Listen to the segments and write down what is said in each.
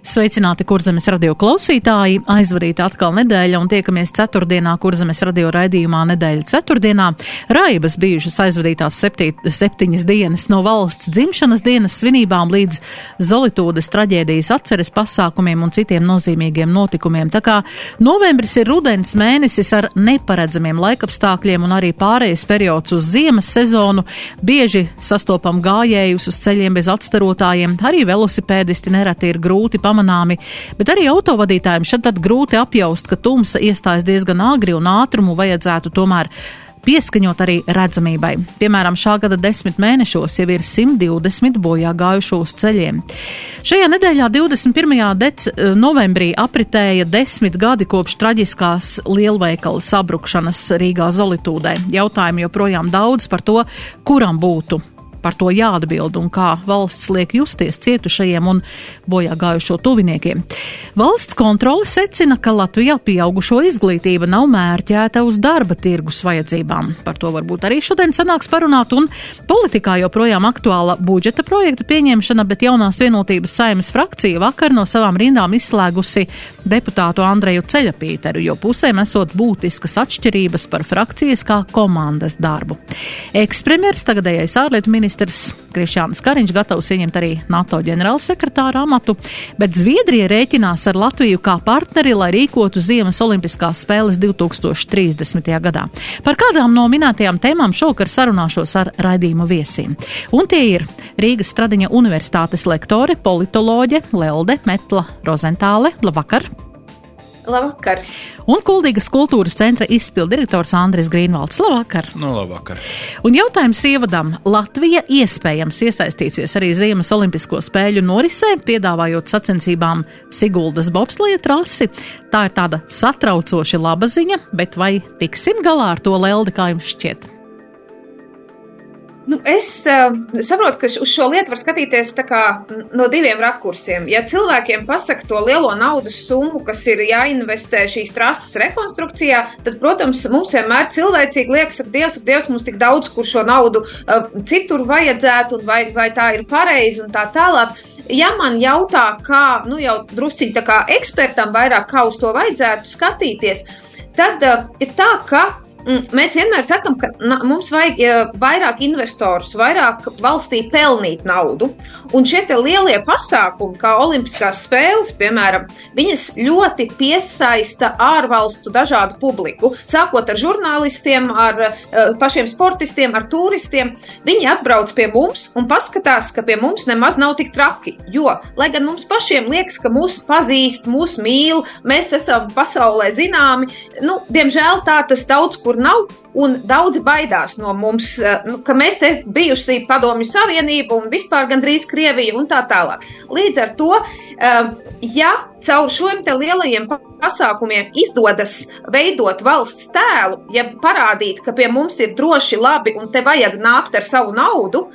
Sveicināti, kurzemes radio klausītāji! Aizvadīta atkal nedēļa un tiekamies ceturtdienā, kurzemes radio raidījumā nedēļa ceturtdienā. Raibas bijušas aizvadītās septīt, septiņas dienas no valsts dzimšanas dienas svinībām līdz Zolitūdas traģēdijas atceres pasākumiem un citiem nozīmīgiem notikumiem. Tā kā novembris ir rudens mēnesis ar neparedzamiem laikapstākļiem un arī pārējais periods uz ziemas sezonu, bieži sastopam gājējus uz ceļiem bez atstarotājiem, arī velosipēdisti nereti ir grūti pamanāmi, bet arī autovadītājiem šad tad grūti apjaust, ka tumsa iestājas diezgan agri un ātrumu vajadzētu tomēr pieskaņot arī redzamībai. Piemēram, šā gada desmit mēnešos jau ir 120 bojā gājušo uz ceļiem. Šajā nedēļā 21. Dec, novembrī apritēja desmit gadi kopš traģiskās lielveikala sabrukšanas Rīgā Zolitūdē. Jautājumi joprojām daudz par to, kuram būtu par to jāatbild un kā valsts liek justies cietušajiem un bojā gājušo tuviniekiem. Valsts kontrole secina, ka Latvijā pieaugušo izglītība nav mērķēta uz darba tirgus vajadzībām. Par to varbūt arī šodien sanāks parunāt, un politikā joprojām aktuāla budžeta projekta pieņemšana, bet jaunās vienotības saimas frakcija vakar no savām rindām izslēgusi deputātu Andreju Ceļapīteru, jo pusēm esot būtiskas atšķirības par frakcijas kā komandas darbu. Ekspremjeras tagadējais ārlietu ministrs Krišjāns Kariņš gatavs ieņemt arī NATO ģenerālsekretāra amatu, bet Zviedrija rēķinās ar Latviju kā partneri, lai rīkotu Ziemas Olimpiskās spēles 2030. gadā. Par kādām no minētajām tēmām šovakar sarunāšos ar raidījumu viesiem. Un tie ir Rīgas Stradiņa Universitātes lektore, politoloģe Lelde Metla Rozentāle. Labvakar! Labvakar! Un Kuldīgas kultūras centra izpildirektors Andris Grīnvalds. Labvakar! Nu, labvakar! Un jautājums ievadam. Latvija iespējams iesaistīsies arī Ziemas Olimpisko spēļu norisē, piedāvājot sacensībām Siguldas bobslēja trasi. Tā ir tāda satraucoši laba ziņa, bet vai tiksim galā ar to leldi, kā jums šķiet? Nu, es uh, saprotu, ka uz šo lietu var skatīties kā, no diviem rakursiem. Ja cilvēkiem pasaka to lielo naudas summu, kas ir jāinvestē šīs trases rekonstrukcijā, tad, protams, mums vienmēr cilvēcīgi liekas, ka Dievs, ka Dievs mums tik daudz, kur šo naudu uh, citur vajadzētu, vai, vai tā ir pareizi un tā tālāk. Ja man jautā, kā, nu jau drusciņi tā kā ekspertam vairāk, kā uz to vajadzētu skatīties, tad uh, ir tā, ka mēs vienmēr sakām, ka mums vajag vairāk investorus, vairāk valstī pelnīt naudu. Un šie lielie pasākumi, kā Olimpiskās spēles, piemēram, viņas ļoti piesaista ārvalstu dažādu publiku. Sākot ar žurnālistiem, ar uh, pašiem sportistiem, ar turistiem. Viņi atbrauc pie mums un paskatās, ka pie mums nemaz nav tik traki. Jo, lai gan mums pašiem liekas, ka mūs pazīst, mūs mīl, mēs esam pasaulē zināmi, nu, diemžēl tā tas daudz kur nav. Un daudzi baidās no mums, nu, ka mēs te bijusi Padomju Savienība un vispār gandrīz Krievija un tā tālāk. Līdz ar to, ja caur šiem lielajiem pasākumiem izdodas veidot valsts tēlu, ja parādīt, ka pie mums ir droši, labi un te vajag nākt ar savu naudu,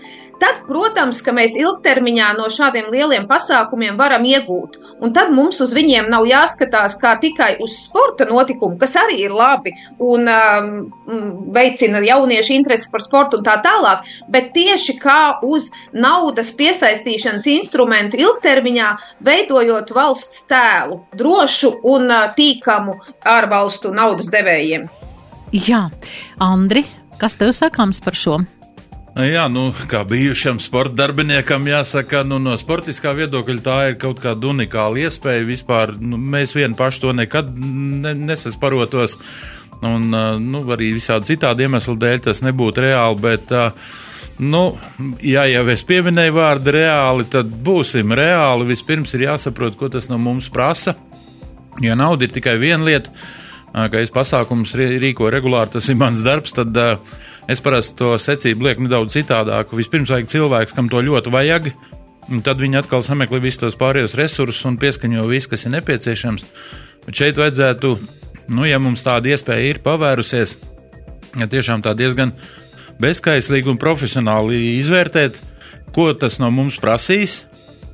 tad, protams, ka mēs ilgtermiņā no šādiem lieliem pasākumiem varam iegūt. Un tad mums uz viņiem nav jāskatās kā tikai uz sporta notikumu, kas arī ir labi un um, veicina jauniešu interesi par sportu un tā tālāk, bet tieši kā uz naudas piesaistīšanas instrumentu ilgtermiņā, veidojot valsts tēlu, drošu un uh, tīkamu ārvalstu naudas devējiem. Jā, Andri, kas tev sakāms par šo? Jā, nu, kā bijušam sporta darbiniekam, jāsaka, nu, no sportiskā viedokļa tā ir kaut kāda unikāla iespēja. Vispār nu, mēs vieni paši to nekad ne, nesasparotos, un nu, arī visādi citādi iemeslu dēļ tas nebūtu reāli. Bet, nu, ja jau es pieminēju vārdu reāli, tad būsim reāli. Vispirms ir jāsaprot, ko tas no mums prasa. Ja nauda ir tikai viena lieta, ka es pasākumus rīkoju regulāri, tas ir mans darbs, tad uh, Es parasti to secību lieku nedaudz citādāk. Vispirms vajag cilvēks, kam to ļoti vajag, un tad viņi atkal sameklē visus tos pārējos resursus un pieskaņo visu, kas ir nepieciešams. Bet šeit vajadzētu, nu, ja mums tāda iespēja ir pavērusies, ja tiešām tā diezgan bezskaislīgi un profesionāli izvērtēt, ko tas no mums prasīs,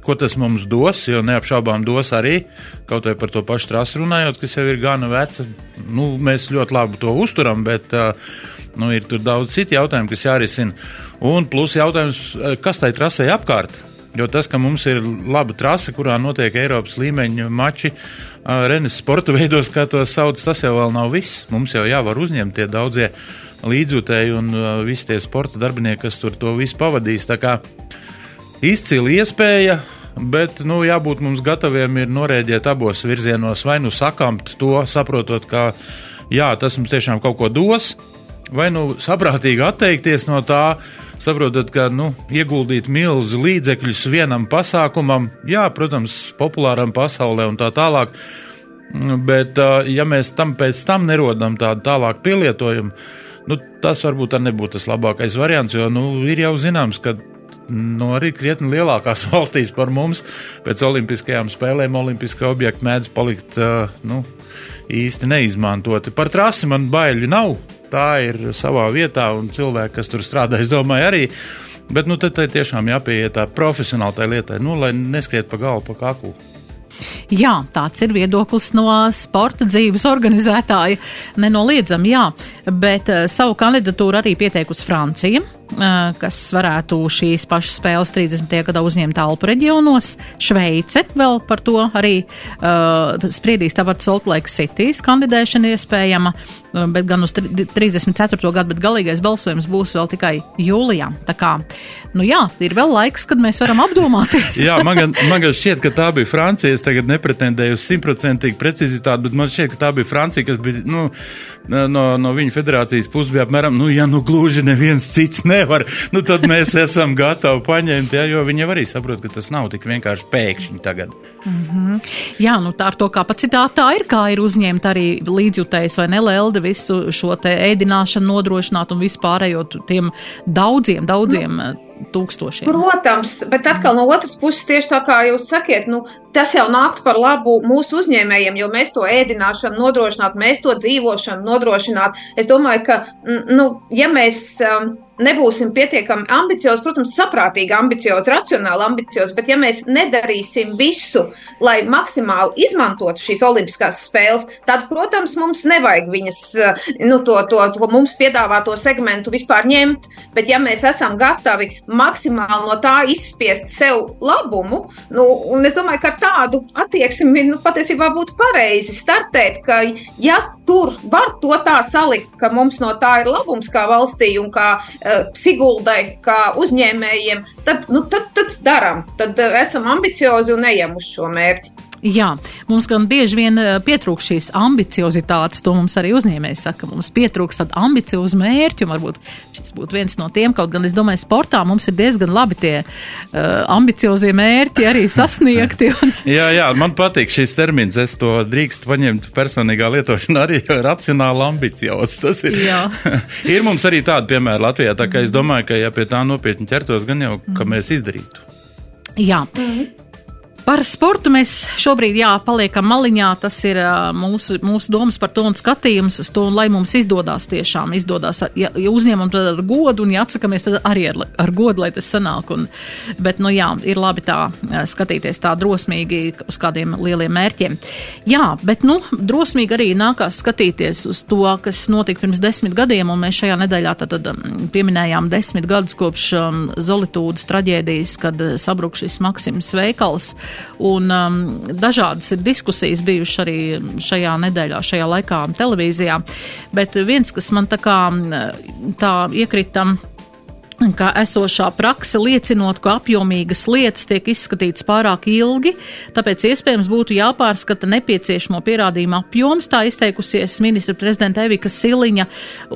ko tas mums dos, jo neapšaubām dos arī, kaut vai par to pašu trasu runājot, kas jau ir gana veca. Nu, mēs ļoti labi to uzturam, bet uh, nu, ir daudz citu jautājumu, kas jārisina. Un plus jautājums, kas tai trasē apkārt? Jo tas, ka mums ir laba trase, kurā notiek Eiropas līmeņa mači, Renes sporta veidos, kā to sauc, tas jau nav viss. Mums jau jāvar uzņemt tie daudzie līdzjutēji un visi tie sporta darbinieki, kas tur to visu pavadīs. Tā kā izcila iespēja, bet, nu, jābūt mums gataviem ir norēģēt abos virzienos, vai nu sakamt to, saprotot, ka, jā, tas mums tiešām kaut ko dos, vai nu saprātīgi atteikties no tā, saprotat, ka nu, ieguldīt milzu līdzekļus vienam pasākumam, jā, protams, populāram pasaulē un tā tālāk, bet ja mēs tam pēc tam nerodam tādu tālāku pielietojumu, nu, tas varbūt nebūtu tas labākais variants, jo nu, ir jau zināms, ka nu, arī krietni lielākās valstīs par mums pēc olimpiskajām spēlēm olimpiskā objekta mēdz palikt nu, īsti neizmantoti. Par trasi man baiļu nav tā ir savā vietā, un cilvēki, kas tur strādā, es domāju, arī. Bet nu, tad tiešām jāpieiet tā profesionāli tai lietai, nu, lai neskriet pa galvu, pa kaklu. Jā, tāds ir viedoklis no sporta dzīves organizētāja. Nenoliedzami, jā, bet uh, savu kandidatūru arī pieteikusi Francija. Kas varētu šīs pašas spēles 30. gadā uzņemt Alpu reģionos. Šveice vēl par to arī uh, spriedīs, tāpat Salt Lake City's kandidēšana iespējama, bet gan uz 34. gadu, bet galīgais balsojums būs vēl tikai jūlijā. Tā kā, nu jā, ir vēl laiks, kad mēs varam apdomāties. jā, man gan, man gan šķiet, ka tā bija Francija, es tagad nepretendēju uz simtprocentīgu precizitāti, bet man šķiet, ka tā bija Francija, kas bija, nu, no, no viņa federācijas puses bija apmēram, nu, ja nu gluži neviens cits ne nevar, nu tad mēs esam gatavi paņemt, ja, jo viņi arī saprot, ka tas nav tik vienkārši pēkšņi tagad. Mm -hmm. Jā, nu tā ar to kapacitāti tā ir, kā ir uzņemt arī līdzjutējs vai nelelde visu šo te ēdināšanu nodrošināt un vispārējo tiem daudziem, daudziem. Nu tūkstošiem. Protams, bet atkal no otras puses, tieši tā kā jūs sakiet, nu, tas jau nāktu par labu mūsu uzņēmējiem, jo mēs to ēdināšanu nodrošinātu, mēs to dzīvošanu nodrošinātu. Es domāju, ka, nu, ja mēs. Um, nebūsim pietiekami ambiciozi, protams, saprātīgi ambiciozi, racionāli ambiciozi, bet ja mēs nedarīsim visu, lai maksimāli izmantotu šīs olimpiskās spēles, tad, protams, mums nevajag viņas, eh, nu, to, to, to mums piedāvāto segmentu vispār ņemt, bet ja mēs esam gatavi maksimāli no tā izspiest sev labumu, nu, un es domāju, ka tādu attieksmi, nu, patiesībā būtu pareizi startēt, ka ja tur var to tā salikt, ka mums no tā ir labums kā valstī un kā uh, Siguldai, kā uzņēmējiem, tad, nu, tad, tad darām, tad uh, esam ambiciozi un ejam uz šo mērķi. Jā, mums gan bieži vien eh, pietrūkst šīs ambiciozitātes, to mums arī uzņēmējs saka, mums pietrūkst tādu ambiciozu mērķu, varbūt šis būtu viens no tiem, kaut gan es domāju, sportā mums ir diezgan labi tie uh, ambiciozie mērķi arī sasniegti. Un... jā, jā, man patīk šis termins, es to drīkstu paņemt personīgā lietošanā arī racionāli ambiciozs. Tas ir. ir mums arī tādi piemēri Latvijā, tā kā es domāju, ka ja pie tā nopietni ķertos, gan jau, ka mēs izdarītu. Jā. Mm -hmm. Par sportu mēs šobrīd, jā, paliekam maliņā. Tas ir mūsu, mūsu domas par to un skatījums uz to, un lai mums izdodas tiešām, izdodas, ja, ja uzņemam to ar godu un ja atsakamies, tad arī ar, ar godu, lai tas sanāk. Un, bet, nu jā, ir labi tā skatīties tā drosmīgi uz kādiem lieliem mērķiem. Jā, bet, nu, drosmīgi arī nākās skatīties uz to, kas notika pirms desmit gadiem, un mēs šajā nedēļā tad, tad pieminējām desmit gadus kopš um, Zolitūdas traģēdijas, kad sabruk šis Maksims veikals. Un um, dažādas ir diskusijas bijušas arī šajā nedēļā, šajā laikā televīzijā. Bet viens, kas man tā kā tā iekrita ka esošā prakse liecinot, ka apjomīgas lietas tiek izskatītas pārāk ilgi, tāpēc iespējams būtu jāpārskata nepieciešamo pierādījumu apjoms, tā izteikusies ministra prezidenta Evika Siliņa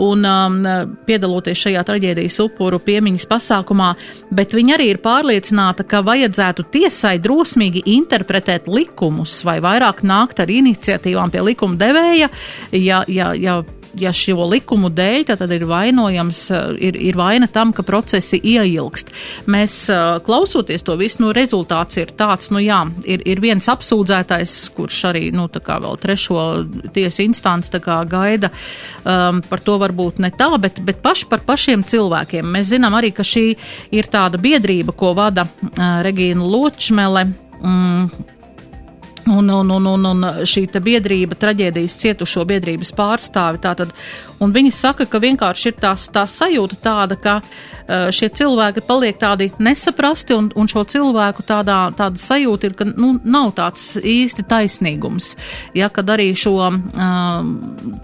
un um, piedaloties šajā traģēdijas upuru piemiņas pasākumā, bet viņa arī ir pārliecināta, ka vajadzētu tiesai drosmīgi interpretēt likumus vai vairāk nākt ar iniciatīvām pie likuma devēja, ja, ja, ja ja šo likumu dēļ, tad ir vainojams, ir, ir vaina tam, ka procesi ieilgst. Mēs klausoties to visu, nu, rezultāts ir tāds, nu jā, ir, ir viens apsūdzētais, kurš arī, nu, tā kā vēl trešo tiesu instants tā kā gaida, um, par to varbūt ne tā, bet, bet paši par pašiem cilvēkiem. Mēs zinām arī, ka šī ir tāda biedrība, ko vada uh, Regīna Ločmele. Mm, Un, un, un, un, un šī biedrība, traģēdijas cietušo biedrības pārstāvi, tātad, un viņi saka, ka vienkārši ir tās, tā sajūta tāda, ka uh, šie cilvēki paliek tādi nesaprasti, un, un šo cilvēku tādā, tāda sajūta ir, ka nu, nav tāds īsti taisnīgums. Ja, kad arī šo uh,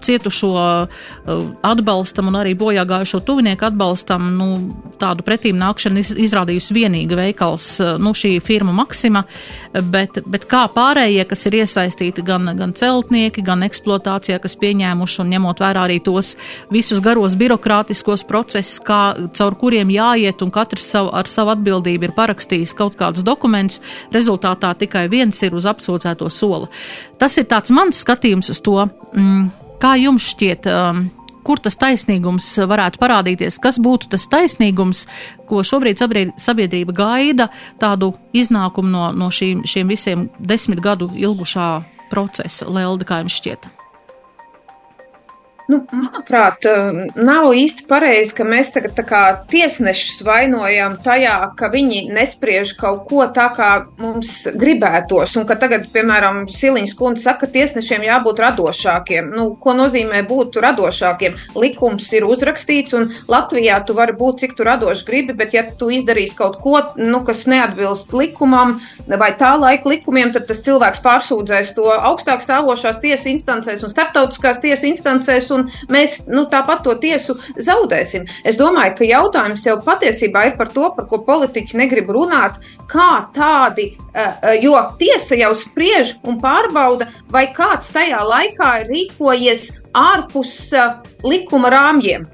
cietušo uh, atbalstam un arī bojā gājušo tuvinieku atbalstam, nu, tādu pretīm nākšanu iz, izrādījusi vienīga veikals, uh, nu, šī firma Maksima, bet, bet kā pārējie pārējie, kas ir iesaistīti gan, gan celtnieki, gan eksploatācijā, kas pieņēmuši un ņemot vērā arī tos visus garos birokrātiskos procesus, kā, caur kuriem jāiet un katrs savu, ar savu atbildību ir parakstījis kaut kādus dokumentus, rezultātā tikai viens ir uz apsūdzēto sola. Tas ir tāds mans skatījums uz to, mm, kā jums šķiet. Um, kur tas taisnīgums varētu parādīties, kas būtu tas taisnīgums, ko šobrīd sabiedrība gaida, tādu iznākumu no, no šīm, šiem visiem desmit gadu ilgušā procesa, Lelda, kā jums šķiet? Nu, manuprāt, eh, nav īsti pareizi, ka mēs tagad tā kā tiesnešus vainojam tajā, ka viņi nespriež kaut ko tā, kā mums gribētos, un ka tagad, piemēram, Siliņas kundze saka, ka tiesnešiem jābūt radošākiem. Nu, ko nozīmē būt radošākiem? Likums ir uzrakstīts, un Latvijā tu vari būt, cik tu radoši gribi, bet ja tu izdarīsi kaut ko, nu, kas neatbilst likumam vai tā laika likumiem, tad tas cilvēks pārsūdzēs to augstāk stāvošās tiesu instancēs un starptautiskās tiesu instancēs un mēs nu, tāpat to tiesu zaudēsim. Es domāju, ka jautājums jau patiesībā ir par to, par ko politiķi negrib runāt, kā tādi, eh, eh, jo tiesa jau spriež un pārbauda, vai kāds tajā laikā ir rīkojies ārpus eh, likuma rāmjiem.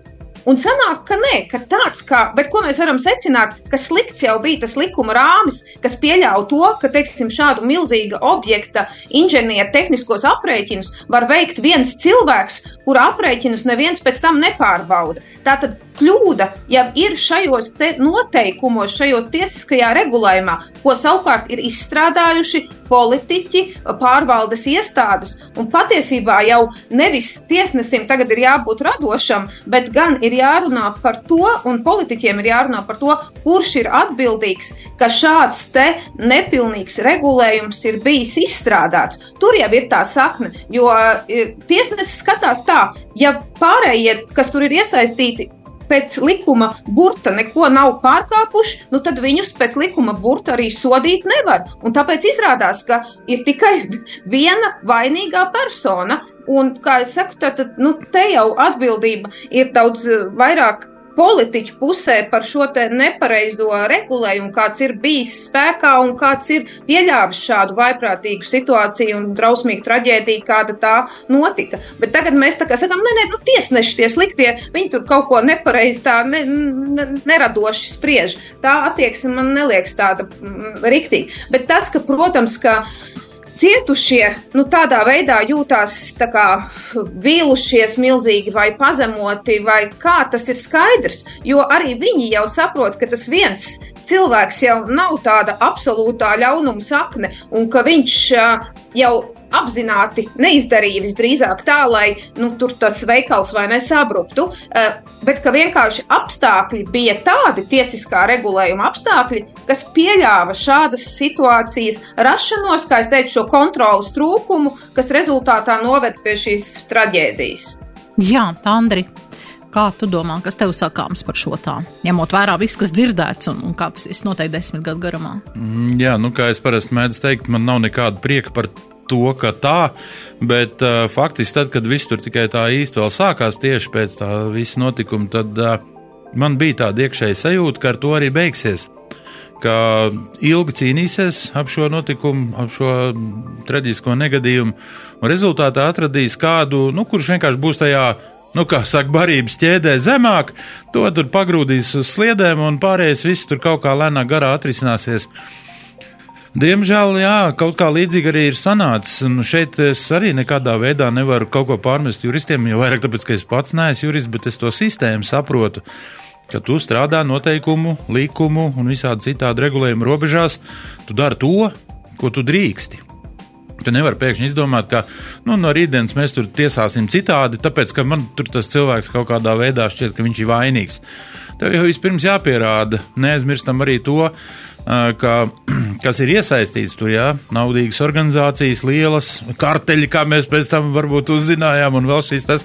Un sanāk, ka nē, ka tāds kā, bet ko mēs varam secināt, ka slikts jau bija tas likuma rāmis, kas pieļauj to, ka, teiksim, šādu milzīga objekta inženieru tehniskos aprēķinus var veikt viens cilvēks, kura aprēķinus neviens pēc tam nepārbauda. Tātad kļūda jau ir šajos noteikumos, šajos tiesiskajā regulējumā, ko savukārt ir izstrādājuši politiķi, pārvaldes iestādes. Un patiesībā jau nevis tiesnesim tagad ir jābūt radošam, bet gan ir jārunā par to, un politiķiem ir jārunā par to, kurš ir atbildīgs, ka šāds te nepilnīgs regulējums ir bijis izstrādāts. Tur jau ir tā sakne, jo e, tiesnesis skatās tā, ja pārējie, kas tur ir iesaistīti, pēc likuma burta neko nav pārkāpuši, nu tad viņus pēc likuma burta arī sodīt nevar. Un tāpēc izrādās, ka ir tikai viena vainīgā persona. Un, kā jau saku, tad, nu, te jau atbildība ir daudz vairāk politiķu pusē par šo te nepareizo regulējumu, kāds ir bijis spēkā un kāds ir pieļāvis šādu vaiprātīgu situāciju un drausmīgu traģēdiju, kāda tā notika. Bet tagad mēs tā kā sakām, nē, nē, nu tiesneši tie sliktie, viņi tur kaut ko nepareizi tā ne, ne, neradoši spriež. Tā attieksme man neliekas tāda mm, riktīga. Bet tas, ka, protams, ka Cietušie nu, tādā veidā jūtās tā kā vīlušies milzīgi vai pazemoti, vai kā tas ir skaidrs, jo arī viņi jau saprot, ka tas viens cilvēks jau nav tāda absolūtā ļaunuma sakne, un ka viņš jau apzināti neizdarīja visdrīzāk tā, lai nu, tur tas veikals vai nesabruktu, bet ka vienkārši apstākļi bija tādi tiesiskā regulējuma apstākļi, kas pieļāva šādas situācijas rašanos, kā es teicu, šo kontrolas trūkumu, kas rezultātā noved pie šīs traģēdijas. Jā, Andri, Kā tu domā, kas tev sakāms par šo tā? Ņemot vērā visu, kas dzirdēts un, un kā tas viss notiek desmit gadu garumā. Mm, jā, nu kā es parasti mēdzu teikt, man nav nekāda prieka par to, ka tā, bet uh, faktiski tad, kad viss tur tikai tā īsti vēl sākās tieši pēc tā visa notikuma, tad uh, man bija tāda iekšēja sajūta, ka ar to arī beigsies. Ka ilgi cīnīsies ap šo notikumu, ap šo traģisko negadījumu, un rezultātā atradīs kādu, nu, kurš vienkārši būs tajā nu, kā saka, barības ķēdē zemāk, to tur pagrūdīs uz sliedēm, un pārējais viss tur kaut kā lēnāk garā atrisināsies. Diemžēl, jā, kaut kā līdzīgi arī ir sanācis. Un šeit es arī nekādā veidā nevaru kaut ko pārmest juristiem, jo vairāk tāpēc, ka es pats neesmu jurists, bet es to sistēmu saprotu. Ka tu strādā noteikumu, likumu un visādi citādi regulējumu robežās, tu dari to, ko tu drīksti. Tu nevari pēkšņi izdomāt, ka nu, no rītdienas mēs tur tiesāsim citādi, tāpēc ka man tur tas cilvēks kaut kādā veidā šķiet, ka viņš ir vainīgs. Tev jau vispirms jāpierāda, neaizmirstam arī to, ka, kas ir iesaistīts tur, jā, naudīgas organizācijas, lielas karteļi, kā mēs pēc tam varbūt uzzinājām, un vēl šīs tas,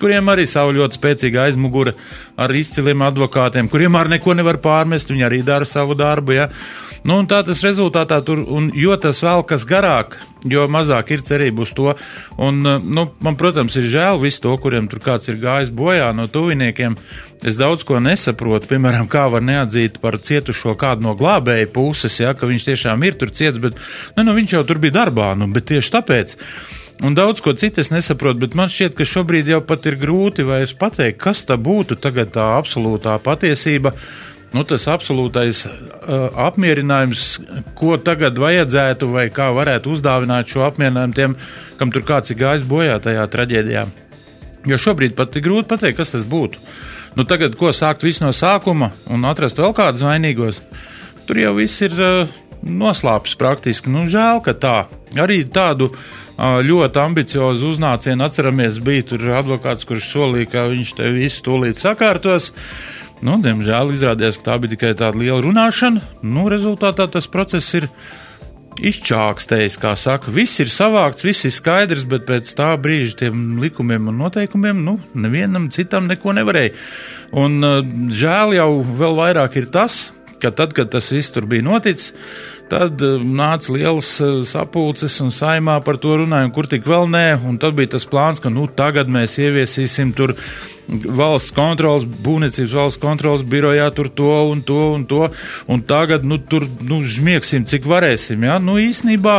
kuriem arī savu ļoti spēcīgu aizmuguri ar izciliem advokātiem, kuriem arī neko nevar pārmest, viņi arī dara savu darbu, jā. Nu, un tā tas rezultātā tur, un jo tas vēl kas garāk, jo mazāk ir cerība uz to. Un, nu, man, protams, ir žēl visu to, kuriem tur kāds ir gājis bojā no tuviniekiem. Es daudz ko nesaprotu, piemēram, kā var neatzīt par cietušo kādu no glābēju puses, ja, ka viņš tiešām ir tur ciets, bet ne, nu, viņš jau tur bija darbā, nu, bet tieši tāpēc. Un daudz ko citu es nesaprotu, bet man šķiet, ka šobrīd jau pat ir grūti vairs pateikt, kas tā būtu tagad tā absolūtā patiesība. Nu, tas absolūtais uh, apmierinājums, ko tagad vajadzētu vai kā varētu uzdāvināt šo apmierinājumu tiem, kam tur kāds ir gājis bojā tajā traģēdijā. Jo šobrīd pat ir grūti pateikt, kas tas būtu. Nu, tagad, ko sākt visu no sākuma un atrast vēl kādus vainīgos, tur jau viss ir uh, noslāpis praktiski. Nu, žēl, ka tā. Arī tādu uh, ļoti ambiciozu uznācienu atceramies, bija tur advokāts, kurš solīja, ka viņš te visu tūlīt sakārtos. Nu, diemžēl izrādījās, ka tā bija tikai tāda liela runāšana. Nu, rezultātā tas process ir izčākstējis, kā saka. Viss ir savākts, viss ir skaidrs, bet pēc tā brīža tiem likumiem un noteikumiem, nu, nevienam citam neko nevarēja. Un žēl jau vēl vairāk ir tas, ka tad, kad tas viss tur bija noticis, tad nāca liels sapulces un saimā par to runāja, un kur tik vēl nē, tad bija tas plāns, ka, nu, tagad mēs ieviesīsim tur valsts kontrolas, būvniecības valsts kontrolas birojā tur to un to un to, un tagad, nu, tur, nu, žmiegsim, cik varēsim, ja? nu, īsnībā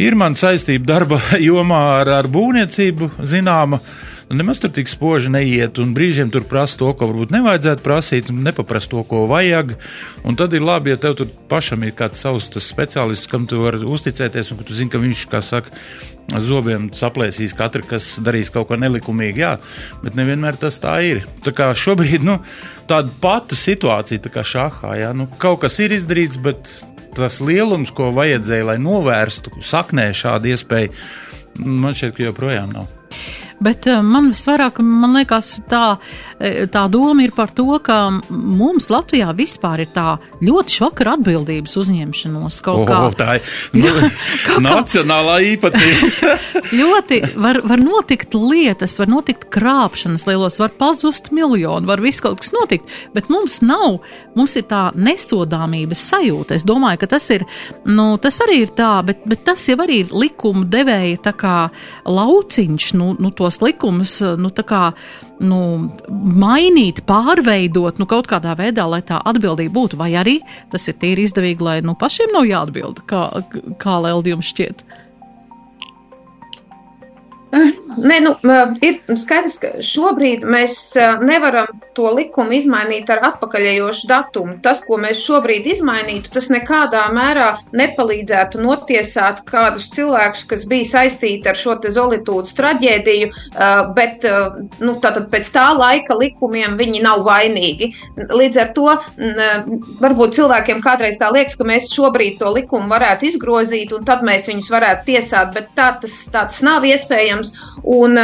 ir man saistība darba jomā ar, ar būvniecību zināma, nemaz tur tik spoži neiet, un brīžiem tur prasa to, ko varbūt nevajadzētu prasīt, un nepaprast to, ko vajag. Un tad ir labi, ja tev tur pašam ir kāds savs speciālists, kam tu vari uzticēties, un tu zini, ka viņš, kā saka, zobiem saplēsīs katru, kas darīs kaut ko nelikumīgu, jā, bet nevienmēr tas tā ir. Tā kā šobrīd, nu, tāda pati situācija, tā kā šahā, jā, nu, kaut kas ir izdarīts, bet tas lielums, ko vajadzēja, lai novērstu saknē šādu iespēju, man šķiet, ka joprojām nav. Bet eh, man visvairāk, man liekas, tā, tā doma ir par to, ka mums Latvijā vispār ir tā ļoti švakara atbildības uzņemšanos kaut kā. Tā ir nu, nacionālā īpatnība. ļoti var, var notikt lietas, var notikt krāpšanas lielos, var pazust miljonu, var viss kaut kas notikt, bet mums nav, mums ir tā nesodāmības sajūta. Es domāju, ka tas ir, nu, tas arī ir tā, bet, bet tas jau arī ir likuma devēja tā kā lauciņš, nu, nu to tos likumus, nu, tā kā, nu, mainīt, pārveidot, nu, kaut kādā veidā, lai tā atbildība būtu, vai arī tas ir tīri izdevīgi, lai, nu, pašiem nav jāatbild, kā, kā Leldi jums šķiet? Nē, nu, ir skaidrs, ka šobrīd mēs nevaram to likumu izmainīt ar atpakaļējošu datumu. Tas, ko mēs šobrīd izmainītu, tas nekādā mērā nepalīdzētu notiesāt kādus cilvēkus, kas bija saistīti ar šo te zolitūdas traģēdiju, bet, nu, pēc tā laika likumiem viņi nav vainīgi. Līdz ar to varbūt cilvēkiem kādreiz tā liekas, ka mēs šobrīd to likumu varētu izgrozīt un tad mēs viņus varētu tiesāt, bet tā tas, tā tas nav iespējams. Un,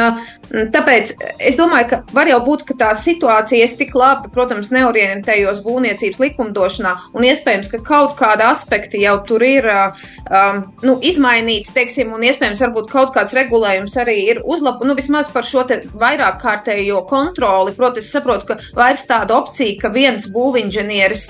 tāpēc es domāju, ka var jau būt, ka tā situācija, es tik labi, protams, neorientējos būvniecības likumdošanā, un iespējams, ka kaut kāda aspekti jau tur ir um, nu, izmainīti, teiksim, un iespējams, varbūt kaut kāds regulējums arī ir uzlabots, nu, vismaz par šo vairāk kārtējo kontroli. Protams, es saprotu, ka vairs tāda opcija, ka viens būvinženieris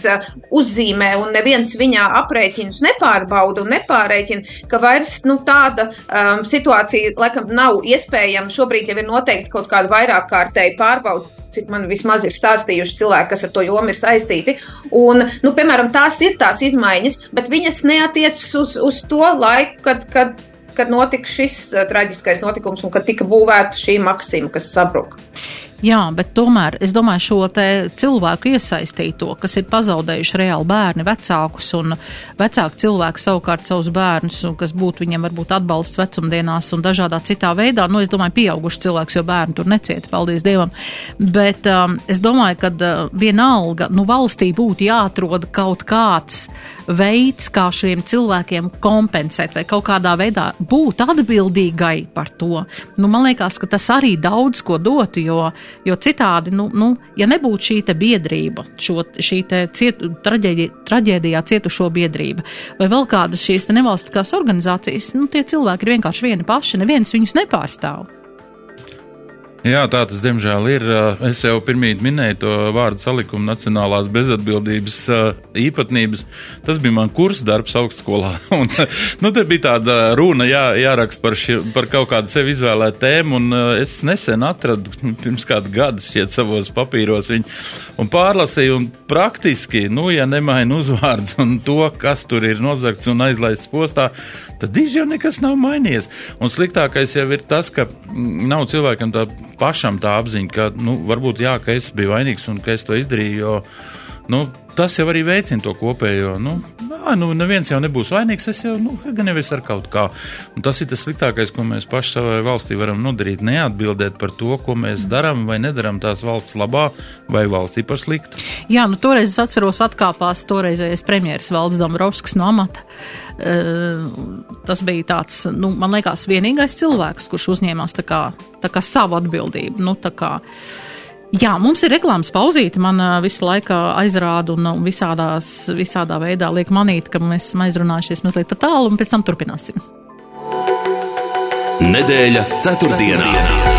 uzzīmē un neviens viņā aprēķinus nepārbauda un nepārēķina, ka vairs nu, tāda um, situācija laikam nav iespējama. Šobrīd jau ir noteikti kaut kāda vairāk kārtēja pārbauda cik man vismaz ir stāstījuši cilvēki, kas ar to jomu ir saistīti. Un, nu, piemēram, tās ir tās izmaiņas, bet viņas neatiecas uz, uz to laiku, kad, kad, kad notika šis uh, traģiskais notikums un kad tika būvēta šī maksima, kas sabruka. Jā, bet tomēr es domāju šo cilvēku iesaistīto, kas ir pazaudējuši reāli bērni, vecākus un vecāki cilvēki savukārt savus bērnus, kas būtu viņiem varbūt atbalsts vecumdienās un dažādā citā veidā. Nu, es domāju, pieauguši cilvēks, jo bērni tur necieta, paldies Dievam. Bet um, es domāju, ka uh, vienalga, nu, valstī būtu jāatrod kaut kāds veids, kā šiem cilvēkiem kompensēt vai kaut kādā veidā būt atbildīgai par to. Nu, man liekas, ka tas arī daudz ko dotu, jo Jo citādi, nu, nu, ja nebūtu šī biedrība, šo, šī cietu, traģēdijā, traģēdijā cietušo biedrība, vai vēl kādas šīs nevalstiskās organizācijas, nu, tie cilvēki ir vienkārši vieni paši, neviens viņus nepārstāv. Jā, tā tas diemžēl ir. Es jau pirmīt minēju to vārdu salikumu nacionālās bezatbildības īpatnības. Tas bija man kurs darbs augstskolā. Un, nu, te bija tāda runa jā, jāraksta par, ši, par kaut kādu sevi izvēlētu tēmu, un es nesen atradu, pirms kādu gadu šķiet savos papīros viņu, un pārlasīju, un praktiski, nu, ja nemaina uzvārds un to, kas tur ir nozagts un aizlaists postā, tad diži jau nekas nav mainījies. Un sliktākais jau ir tas, ka mm, nav cilvēkam tā pašam tā apziņa, ka, nu, varbūt jā, ka es biju vainīgs un ka es to izdarīju, jo, nu, tas jau arī veicina to kopējo. Nu, nā, nu, neviens jau nebūs vainīgs, es jau, nu, gan jau es ar kaut kā. Un tas ir tas sliktākais, ko mēs paši savai valstī varam nodarīt. Neatbildēt par to, ko mēs darām vai nedarām tās valsts labā vai valstī par sliktu. Jā, nu toreiz es atceros atkāpās toreizējais premjeras valdes Dombrovskis no amata. Tas bija tāds, nu, man liekas, vienīgais cilvēks, kurš uzņēmās tā kā, tā kā savu atbildību. Nu, tā kā, uh, Jā, mums ir reklāmas pauzīte. Man uh, visu laiku aizrāda un, un visādās, visādā veidā liek manīt, ka mēs esam aizrunājušies mazliet par tālu, un pēc tam turpināsim. Nedēļa ceturtdienā. ceturtdienā.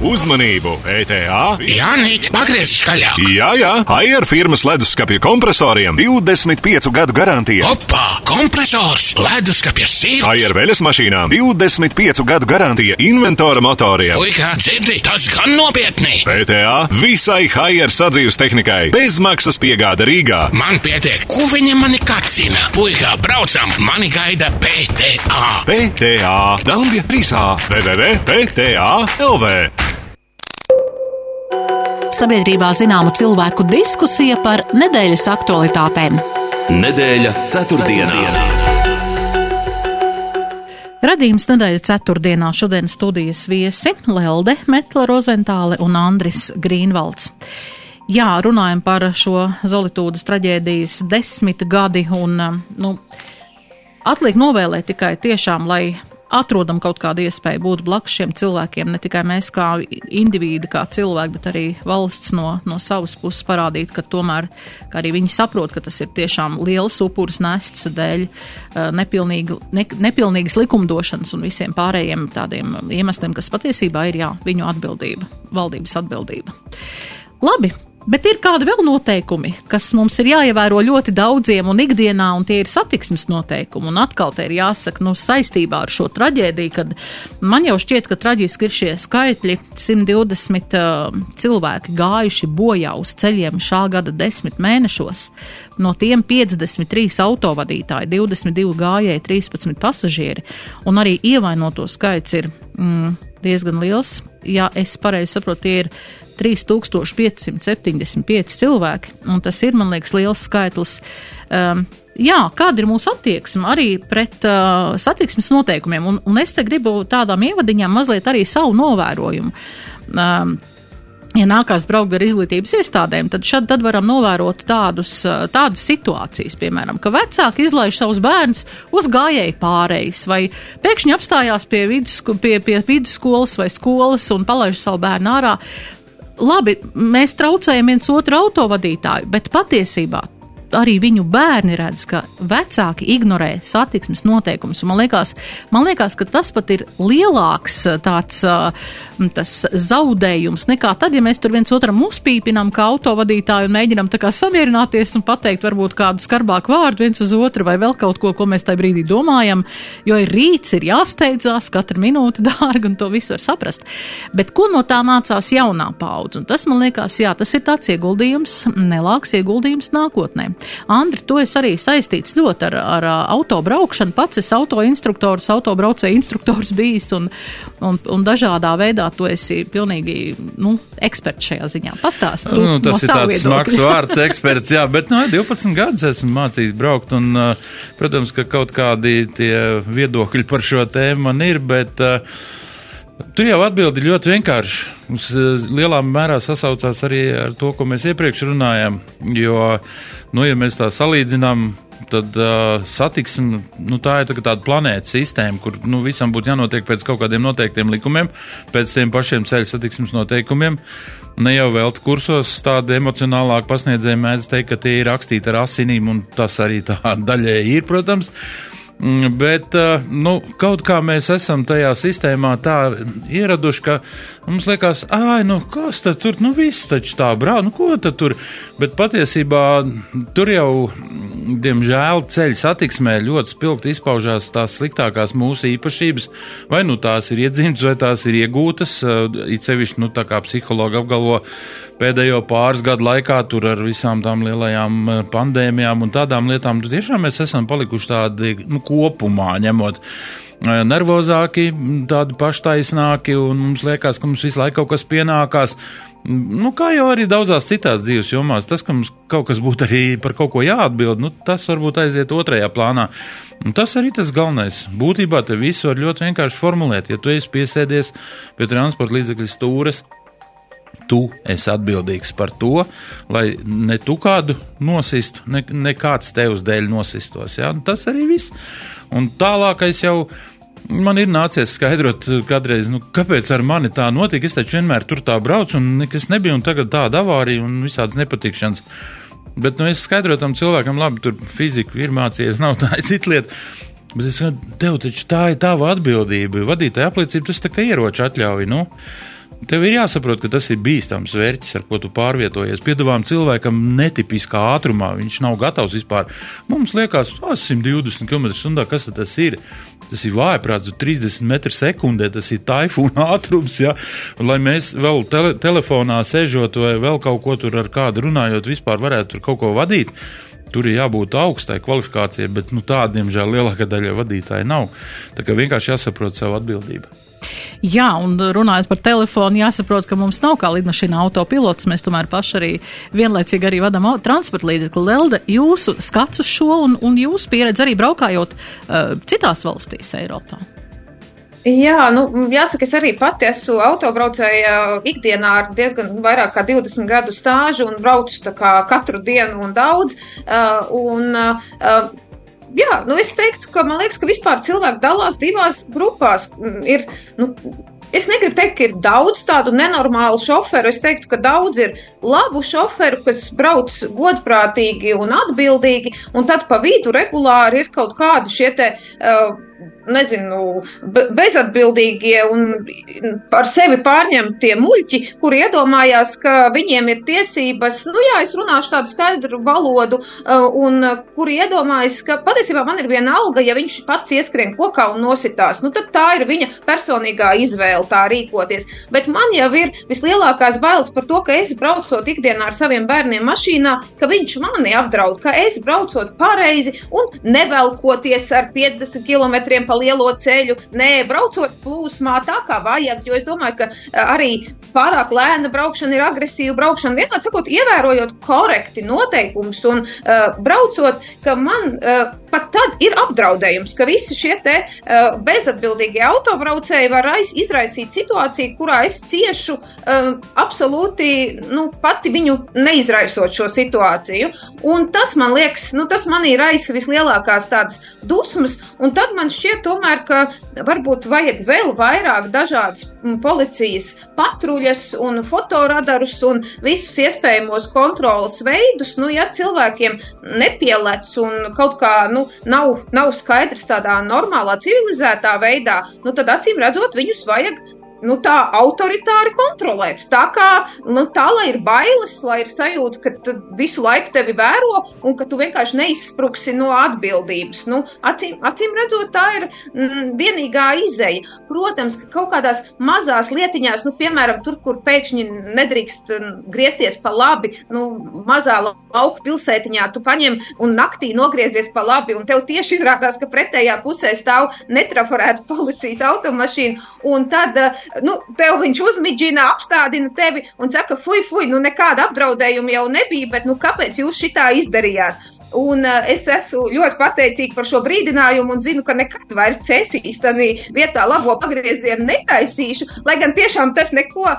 Uzmanību! ETA! Jā, Nīt, pagriez skaļāk! Jā, jā, AIR firmas leduskapja kompresoriem 25 gadu garantija. Opa! Kompresors! Leduskapja sirds! AIR veļas mašīnām 25 gadu garantija inventora motoriem. Puikā, dzirdi, tas gan nopietni! ETA visai AIR sadzīves tehnikai bezmaksas piegāda Rīgā. Man pietiek, ko viņa mani kacina! Puikā, braucam! Mani gaida PTA! PTA! Dambja 3A! www.pta LV! Sabiedrībā zināma cilvēku diskusija par nedēļas aktualitātēm. Nedēļa ceturtdienā. Radījums nedēļa ceturtdienā šodien studijas viesi Lelde Metla Rozentāle un Andris Grīnvalds. Jā, runājam par šo Zolitūdas traģēdijas desmit gadi un, nu, atliek novēlēt tikai tiešām, lai atrodam kaut kādu iespēju būt blakus šiem cilvēkiem, ne tikai mēs kā indivīdi, kā cilvēki, bet arī valsts no, no savas puses parādīt, ka tomēr, ka arī viņi saprot, ka tas ir tiešām liels upuris nests dēļ uh, nepilnīgi, ne, nepilnīgas likumdošanas un visiem pārējiem tādiem iemesliem, kas patiesībā ir jā, viņu atbildība, valdības atbildība. Labi, Bet ir kādi vēl noteikumi, kas mums ir jāievēro ļoti daudziem un ikdienā, un tie ir satiksmes noteikumi. Un atkal te ir jāsaka, nu, saistībā ar šo traģēdiju, kad man jau šķiet, ka traģiski ir šie skaitļi - 120 uh, cilvēki gājuši bojā uz ceļiem šā gada desmit mēnešos. No tiem 53 autovadītāji, 22 gājēji, 13 pasažieri, un arī ievainoto skaits ir mm, diezgan liels. Ja es pareizi saprotu, tie ir 3575 cilvēki, un tas ir, man liekas, liels skaitlis. Um, jā, kāda ir mūsu attieksme arī pret uh, satiksmes noteikumiem, un, un es te gribu tādām ievadiņām mazliet arī savu novērojumu. Um, ja nākās braukt ar izglītības iestādēm, tad šad tad varam novērot tādus, uh, tādas situācijas, piemēram, ka vecāki izlaiž savus bērnus uz gājēju pārejas, vai pēkšņi apstājās pie, vidussko, pie, pie vidusskolas vai skolas un palaiž savu bērnu ārā labi, mēs traucējam viens otru autovadītāju, bet patiesībā arī viņu bērni redz, ka vecāki ignorē satiksmes noteikumus. Man liekas, man liekas, ka tas pat ir lielāks uh, tāds uh, zaudējums nekā tad, ja mēs tur viens otram uzpīpinām kā autovadītāju un mēģinām tā kā samierināties un pateikt varbūt kādu skarbāku vārdu viens uz otru vai vēl kaut ko, ko mēs tajā brīdī domājam, jo ir rīts, ir jāsteidzās, katra minūte dārga un to visu var saprast. Bet ko no tā mācās jaunā paudze? Un tas man liekas, jā, tas ir tāds ieguldījums, nelāks ieguldījums nākotnē. Andri, tu esi arī saistīts ļoti ar, ar autobraukšanu. Pats esi autoinstruktors, autobraucēja instruktors bijis un, un, un dažādā veidā tu esi pilnīgi nu, eksperts šajā ziņā. Pastāst. Nu, tas no ir tāds smags vārds, eksperts, jā, bet no 12 gadus esmu mācījis braukt un, protams, ka kaut kādi tie viedokļi par šo tēmu man ir, bet uh, Tu jau atbildi ļoti vienkārši. Mums lielā mērā sasaucās arī ar to, ko mēs iepriekš runājām. Jo, nu, ja mēs tā salīdzinām, tad uh, satiksme, nu, tā ir tā, tāda planētas sistēma, kur nu, visam būtu jānotiek pēc kaut kādiem noteiktiem likumiem, pēc tiem pašiem ceļu satiksmes noteikumiem. Ne jau vēl kursos tādi emocionālāk pasniedzēji mēdz teikt, ka tie ir rakstīti ar asinīm, un tas arī tā daļēji ir, protams. Mm, bet uh, nu, kaut kā mēs esam tajā sistēmā tā ieraduši, ka mums liekas, ah, nu kas tad tur, nu viss taču tā brauc, nu ko tad tur. Bet patiesībā tur jau, diemžēl, ceļu satiksmē ļoti spilgti izpaužās tās sliktākās mūsu īpašības. Vai nu tās ir iedzimtas, vai tās ir iegūtas. It sevišķi, nu tā kā psihologi apgalvo, pēdējo pāris gadu laikā tur ar visām tām lielajām pandēmijām un tādām lietām, tu tiešām mēs esam palikuši tādi, nu, kopumā ņemot nervozāki, tādi paštaisnāki, un mums liekas, ka mums visu laiku kaut kas pienākās. Nu, kā jau arī daudzās citās dzīves jomās, tas, ka mums kaut kas būtu arī par kaut ko jāatbild, nu, tas varbūt aiziet otrajā plānā. Un tas arī tas galvenais. Būtībā te visu var ļoti vienkārši formulēt. Ja tu esi piesēdies pie transporta līdzekļa stūres, tu esi atbildīgs par to, lai ne tu kādu nosistu, ne, ne kāds tevs dēļ nosistos. Ja? Tas arī viss. Un tālākais jau man ir nācies skaidrot, kādreiz, nu, kāpēc ar mani tā notika. Es taču vienmēr tur tā braucu, un nekas nebija, un tagad tāda avārija un visādas nepatikšanas. Bet, nu, es skaidroju tam cilvēkam, labi, tur fizika ir mācījies, nav tā, cita lieta. Bet es saku, tev taču tā ir tava atbildība. Vadītāja apliecība, tas tā kā ieroča atļauj. Nu? Tev ir jāsaprot, ka tas ir bīstams vērķis, ar ko tu pārvietojies. Piedāvājam cilvēkam netipiskā ātrumā, viņš nav gatavs vispār. Mums liekas, 120 km/h, kas tas ir? Tas ir vājprāts, 30 m2, tas ir taifūna ātrums. Ja? Lai mēs vēl tele, telefonā sēžot vai vēl kaut ko tur ar kādu runājot, vispār varētu kaut ko vadīt. Tur ir jābūt augstai kvalifikācijai, bet nu, tādiem, diemžēl, lielākā daļa vadītāji nav. Tā kā vienkārši jāsaprot savu atbildību. Jā, un runājot par telefonu, jāsaprot, ka mums nav kā lidmašīna autopilots. Mēs tomēr paši arī vienlaicīgi arī vadām transporta līdzekli. Lelde, jūsu skats uz šo un, un jūsu pieredzi arī braukājot uh, citās valstīs Eiropā. Jā, nu, jāsaka, es arī pati esmu autobraucēja ikdienā ar diezgan vairāk kā 20 gadu stāžu un braucu tā kā katru dienu un daudz. Uh, un, uh, jā, nu es teiktu, ka man liekas, ka vispār cilvēki dalās divās grupās. Ir, nu, Es negribu teikt, ka ir daudz tādu nenormālu šoferu. Es teiktu, ka daudz ir labu šoferu, kas brauc godprātīgi un atbildīgi, un tad pa vidu regulāri ir kaut kādi šie te. Uh, nezinu, bezatbildīgie un par sevi pārņemtie muļķi, kuri iedomājās, ka viņiem ir tiesības, nu jā, es runāšu tādu skaidru valodu, uh, un kuri iedomājas, ka patiesībā man ir viena alga, ja viņš pats ieskrien kokā un nositās, nu tad tā ir viņa personīgā izvēle tā rīkoties. Bet man jau ir vislielākās bailes par to, ka es braucot ikdienā ar saviem bērniem mašīnā, ka viņš mani apdraud, ka es braucot pareizi un nevelkoties ar 50 km pa lielo ceļu, nē, braucot plūsmā tā kā vajag, jo es domāju, ka eh, arī pārāk lēna braukšana ir agresīva braukšana. Vienmēr sakot, ievērojot korekti noteikumus un uh, braucot, ka man uh, pat tad ir apdraudējums, ka visi šie te uh, bezatbildīgie autobraucēji var aiz, izraisīt situāciju, kurā es ciešu uh, absolūti, nu, pati viņu neizraisot šo situāciju. Un tas man liekas, nu, tas manī raisa vislielākās tādas dusmas, un tad man šķiet tomēr, ka varbūt vajag vēl vairāk dažādas policijas patruļas un fotoradarus un visus iespējamos kontrolas veidus, nu, ja cilvēkiem nepielec un kaut kā, nu, nav, nav skaidrs tādā normālā, civilizētā veidā, nu, tad acīm redzot, viņus vajag nu, tā autoritāri kontrolēt. Tā kā, nu, tā lai ir bailes, lai ir sajūta, ka visu laiku tevi vēro un ka tu vienkārši neizspruksi no atbildības. Nu, acīm, acīm redzot, tā ir mm, vienīgā izeja. Protams, ka kaut kādās mazās lietiņās, nu, piemēram, tur, kur pēkšņi nedrīkst mm, griezties pa labi, nu, mazā lauka pilsētiņā, tu paņem un naktī nogriezies pa labi, un tev tieši izrādās, ka pretējā pusē stāv netraforēta policijas automašīna, un tad nu, tev viņš uzmidžina, apstādina tevi un saka, fuj, fuj, nu nekāda apdraudējuma jau nebija, bet nu kāpēc jūs šitā izdarījāt? Un uh, es esmu ļoti pateicīga par šo brīdinājumu un zinu, ka nekad vairs cēsīs tādā vietā labo pagriezienu netaisīšu. Lai gan tiešām tas neko uh,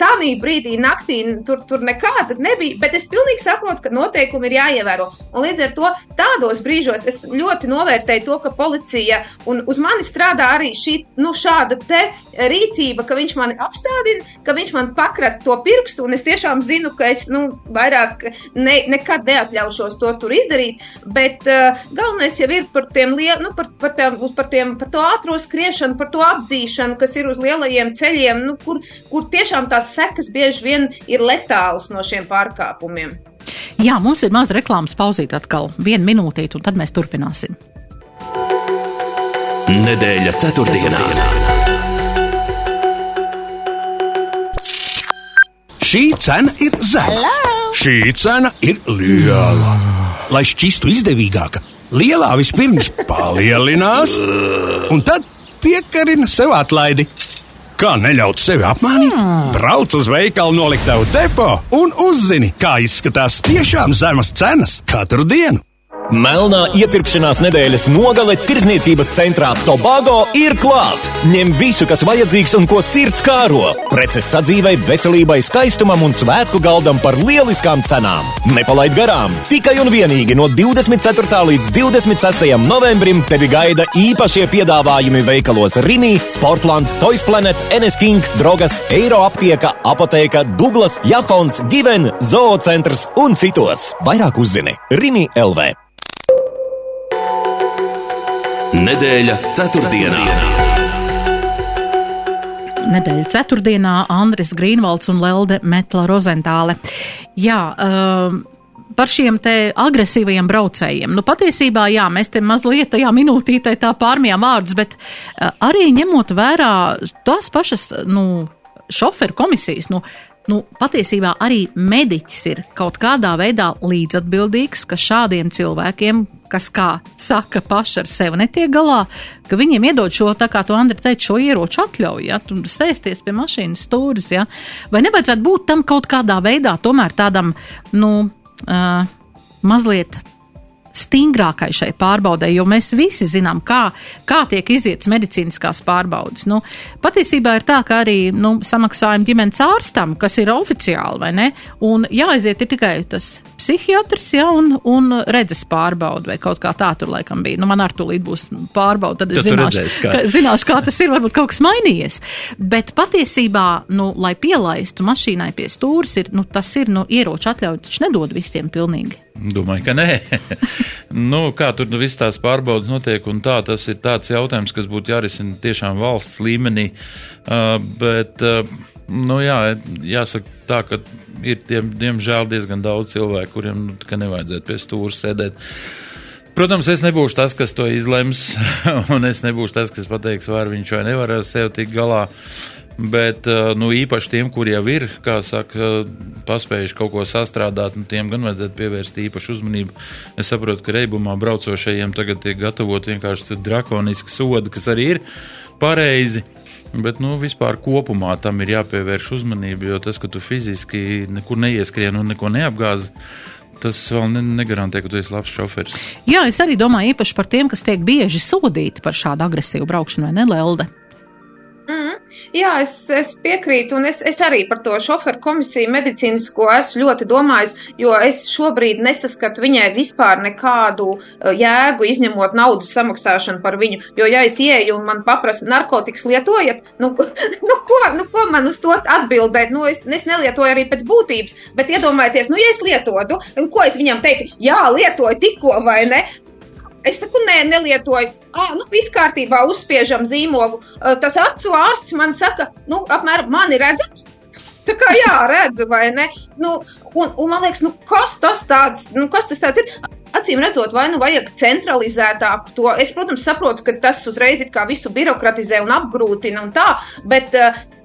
tādā brīdī, naktī, tur, tur nekāda nebija. Bet es pilnīgi saprotu, ka noteikumi ir jāievēro. Un līdz ar to tādos brīžos es ļoti novērtēju to, ka policija un uz mani strādā arī šī, nu, šāda rīcība, ka viņš mani apstādina, ka viņš man pakrat to pirkstu, un es tiešām zinu, ka es nu, vairāk ne, nekad neatļaušos to tur izdarīt izdarīt, bet uh, galvenais jau ir par tiem, nu, par, par, tiem, par, tiem, par to ātro skriešanu, par to apdzīšanu, kas ir uz lielajiem ceļiem, nu, kur, kur tiešām tās sekas bieži vien ir letālas no šiem pārkāpumiem. Jā, mums ir maza reklāmas pauzīt atkal, viena minūtīte, un tad mēs turpināsim. Nedēļa ceturtdienā. Šī cena ir zema. Šī cena ir liela lai šķistu izdevīgāka, lielā vispirms palielinās, un tad piekarina sev atlaidi. Kā neļaut sevi apmānīt? Hmm. Brauc uz veikalu noliktavu depo un uzzini, kā izskatās tiešām zemas cenas katru dienu. Melnā iepirkšanās nedēļas nogale tirdzniecības centrā Tobago ir klāt. Ņem visu, kas vajadzīgs un ko sirds kāro. Preces sadzīvei, veselībai, skaistumam un svētku galdam par lieliskām cenām. Nepalaid garām! Tikai un vienīgi no 24. līdz 26. novembrim tevi gaida īpašie piedāvājumi veikalos Rimi, Sportland, Toys Planet, NS King, Drogas, Eiro aptieka, apoteka, Douglas, Japons, Given, Zoocentrs un citos. Vairāk uzzini Rimi LV. Nedēļa ceturtdienā. Nedēļa ceturtdienā Andris Grīnvalds un Lelde Metla Rozentāle. Jā, um, par šiem te agresīvajiem braucējiem. Nu, patiesībā, jā, mēs te mazliet tajā minūtītē tā pārmijām vārdus, bet uh, arī ņemot vērā tās pašas, nu, šoferu komisijas, nu, nu, patiesībā arī mediķis ir kaut kādā veidā līdzatbildīgs, ka šādiem cilvēkiem, kas, kā saka, paši ar sevi netiek galā, ka viņiem iedod šo, tā kā tu, Andri, teici, šo ieroču atļauju, ja, tu sēsties pie mašīnas stūris, ja, vai nevajadzētu būt tam kaut kādā veidā, tomēr tādam, nu, uh, mazliet stingrākai šai pārbaudē, jo mēs visi zinām, kā, kā tiek izietas medicīniskās pārbaudas. Nu, patiesībā ir tā, ka arī nu, samaksājam ģimenes ārstam, kas ir oficiāli, vai ne? Un jāaiziet ir tikai tas psihiatrs, ja, un, un redzes pārbauda, vai kaut kā tā tur laikam bija. Nu, man ar to līdz būs pārbauda, tad es zināšu, redzēs, kā. Ka, zināšu, kā tas ir, varbūt kaut kas mainījies. Bet patiesībā, nu, lai pielaistu mašīnai pie stūres, ir, nu, tas ir, nu, ieroču atļauju, taču nedod visiem pilnīgi. Domāju, ka nē. nu, kā tur nu, viss tās pārbaudas notiek, un tā tas ir tāds jautājums, kas būtu jārisina tiešām valsts līmenī. Uh, bet, uh, nu jā, jāsaka tā, ka ir tiem, diemžēl diezgan daudz cilvēku, kuriem nu, nevajadzētu pie stūra sēdēt. Protams, es nebūšu tas, kas to izlems, un es nebūšu tas, kas pateiks, vai viņš vai nevar ar sevi tikt galā. Bet eh, nu, īpaši tiem, kuriem jau ir, kā saka, paspējuši kaut ko sastrādāt, nu, tiem gan vajadzētu pievērst īpašu uzmanību. Es saprotu, ka reibumā braucošajiem tagad tiek gatavot vienkārši drakoniski sodi, kas arī ir pareizi. Bet, nu, vispār kopumā tam ir jāpievērš uzmanība, jo tas, ka tu fiziski nekur neieskrien un neko neapgāzi, tas vēl ne, negarantē, ka tu esi labs šoferis. Jā, es arī domāju īpaši par tiem, kas tiek bieži sodīti par šādu agresīvu braukšanu, vai ne, Lelde? Jā, es, es piekrītu, un es, es arī par to šoferu komisiju medicīnisko esmu ļoti domājis, jo es šobrīd nesaskatu viņai vispār nekādu uh, jēgu, izņemot naudas samaksāšanu par viņu. Jo, ja es ieeju un man paprasa narkotikas lietojat, nu, nu, ko, nu ko man uz to atbildēt? Nu, es, es nelietoju arī pēc būtības, bet iedomājieties, nu, ja es lietotu, ko es viņam teiktu, jā, lietoju tikko vai ne? Es saku, nē, nelietoju. Ah, nu, viss kārtībā, uzspiežam zīmogu. Tas acu ārsts man saka, nu, apmēram, mani redzat? Tā kā jā, redzu, vai ne? Nu, un, un man liekas, nu, kas tas tāds, nu, kas tas tāds ir? Acīm redzot, vai nu vajag centralizētāku to. Es, protams, saprotu, ka tas uzreiz visu birokratizē un apgrūtina un tā, bet,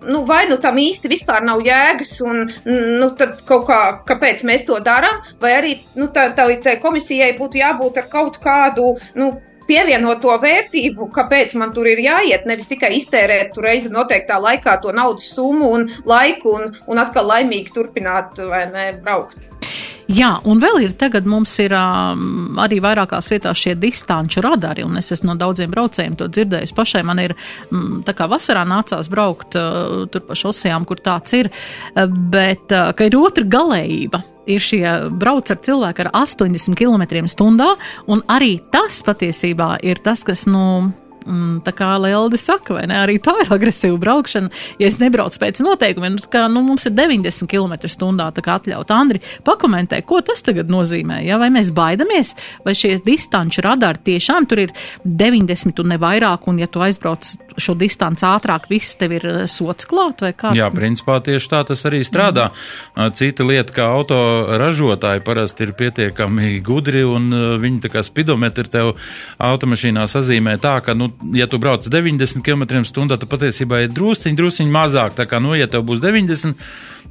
nu, vai nu tam īsti vispār nav jēgas un, nu, kaut kā, kāpēc mēs to darām, vai arī, nu, tā, tā, tā komisijai būtu jābūt ar kaut kādu, nu, pievienoto vērtību, kāpēc man tur ir jāiet, nevis tikai iztērēt tur reizi noteiktā laikā to naudas summu un laiku un, un atkal laimīgi turpināt vai ne braukt. Jā, un vēl ir tagad mums ir um, arī vairākās vietās šie distanču radari, un es esmu no daudziem braucējiem to dzirdējis. Pašai man ir, m, tā kā vasarā nācās braukt uh, tur pa šosejām, kur tāds ir, uh, bet, uh, ka ir otra galējība ir šie brauc ar cilvēku ar 80 km/h, un arī tas patiesībā ir tas, kas, nu, Mm, tā kā Lieldi saka, vai ne, arī tā ir agresīva braukšana. Ja es nebraucu pēc noteikumiem, nu, kā, nu, mums ir 90 km/h, tā kā atļaut Andri, pakomentē, ko tas tagad nozīmē, ja, vai mēs baidamies, vai šie distanču radari tiešām tur ir 90 un ne vairāk, un ja tu aizbrauc šo distanci ātrāk, viss tev ir eh, sots klāt, vai kā? Jā, principā tieši tā tas arī strādā. Mm. Cita lieta, kā auto ražotāji parasti ir pietiekami gudri, un viņi tā kā spidometri tev automašīnā sazīmē tā, ka, nu, ja tu brauc 90 km/h, tad patiesībā ir drusciņi, drusciņi mazāk. Tā kā, nu, ja tev būs 90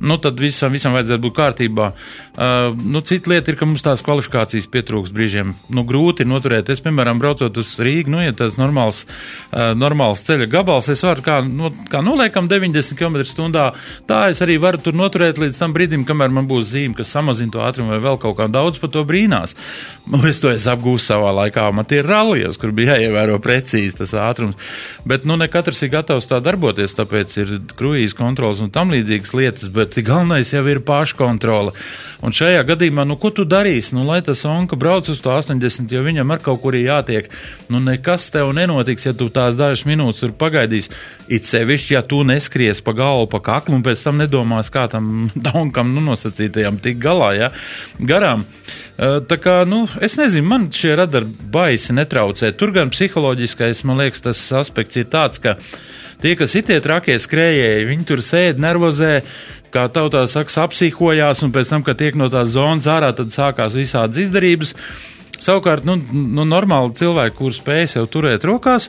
nu, tad visam, visam vajadzētu būt kārtībā. Uh, nu, cita lieta ir, ka mums tās kvalifikācijas pietrūks brīžiem. Nu, grūti noturēt. Es, piemēram, braucot uz Rīgu, nu, ja tas normāls, uh, normāls ceļa gabals, es varu kā, no, kā noliekam 90 km/h, tā es arī varu tur noturēt līdz tam brīdim, kamēr man būs zīme, kas samazina to ātrumu vai vēl kaut kā daudz par to brīnās. Nu, es to es apgūstu savā laikā. Man tie ir rallijos, kur bija jāievēro precīzi tas ātrums. Bet, nu, ne katrs ir gatavs tā darboties, tāpēc ir kruīzes kontrols un tam līdzīgas lietas. Bet bet galvenais jau ir paškontrole. Un šajā gadījumā, nu, ko tu darīsi? Nu, lai tas onka brauc uz to 80, jo viņam ar kaut kur jātiek. Nu, nekas tev nenotiks, ja tu tās dažas minūtes tur pagaidīsi. It sevišķi, ja tu neskries pa galvu, pa kaklu un pēc tam nedomās, kā tam onkam, nu, nosacītajam tik galā, ja, garām. Tā kā, nu, es nezinu, man šie radari baisi netraucē. Tur gan psiholoģiskais, man liekas, tas aspekts ir tāds, ka tie, kas ir tie trakie skrējēji, viņi tur sēž, nervozē, kā tautā saka, apsīhojās, un pēc tam, kad tiek no tās zonas ārā, tad sākās visādas izdarības. Savukārt, nu, nu normāli cilvēki, kur spēj sev turēt rokās,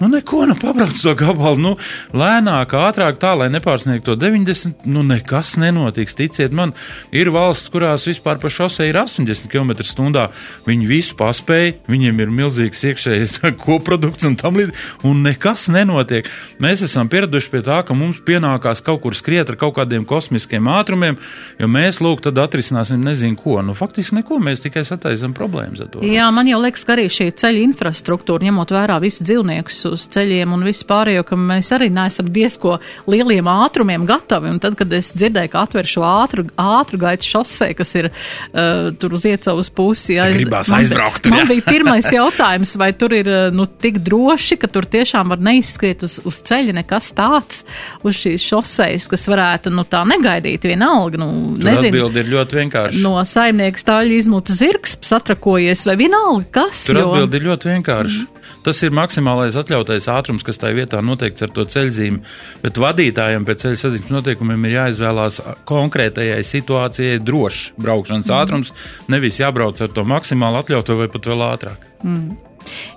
Nu, neko, nu, pabrauc to gabalu, nu, lēnāk, ātrāk, tā, lai nepārsniegtu to 90, nu, nekas nenotiks. Ticiet man, ir valsts, kurās vispār pa šosei ir 80 km/h. Viņi visu paspēja, viņiem ir milzīgs iekšējais koprodukts un tam līdzīgi, un nekas nenotiek. Mēs esam pieraduši pie tā, ka mums pienākās kaut kur skriet ar kaut kādiem kosmiskiem ātrumiem, jo mēs, lūk, tad atrisināsim nezinu ko. Nu, faktiski neko, mēs tikai sataisam problēmas ar to. Jā, man jau liekas, ka arī šī ceļa infrastruktūra, ņemot vērā visu dzīvniekus, uz ceļiem un viss pārējo, ka mēs arī neesam diezko lieliem ātrumiem gatavi. Un tad, kad es dzirdēju, ka atver šo ātru, ātru gaitu šosei, kas ir uh, tur uz iecavas pusi, ja, gribās man, aizbraukt. Man bija pirmais jautājums, vai tur ir uh, nu, tik droši, ka tur tiešām var neizskriet uz, uz ceļa nekas tāds uz šīs šoseis, kas varētu nu, tā negaidīt vienalga. Nu, tur nezinu, atbildi ir ļoti vienkārši. No saimnieka stāļa izmuta zirgs, satrakojies vai vienalga kas. Tur jo... atbildi ir ļoti vienkārši. Mm. Tas ir maksimālais atļautais ātrums, kas tajā vietā noteikts ar to ceļzīmi. Bet vadītājiem pēc ceļa satiksmes noteikumiem ir jāizvēlās konkrētajai situācijai drošs braukšanas mm. ātrums, nevis jābrauc ar to maksimāli atļautu vai pat vēl ātrāk. Mm.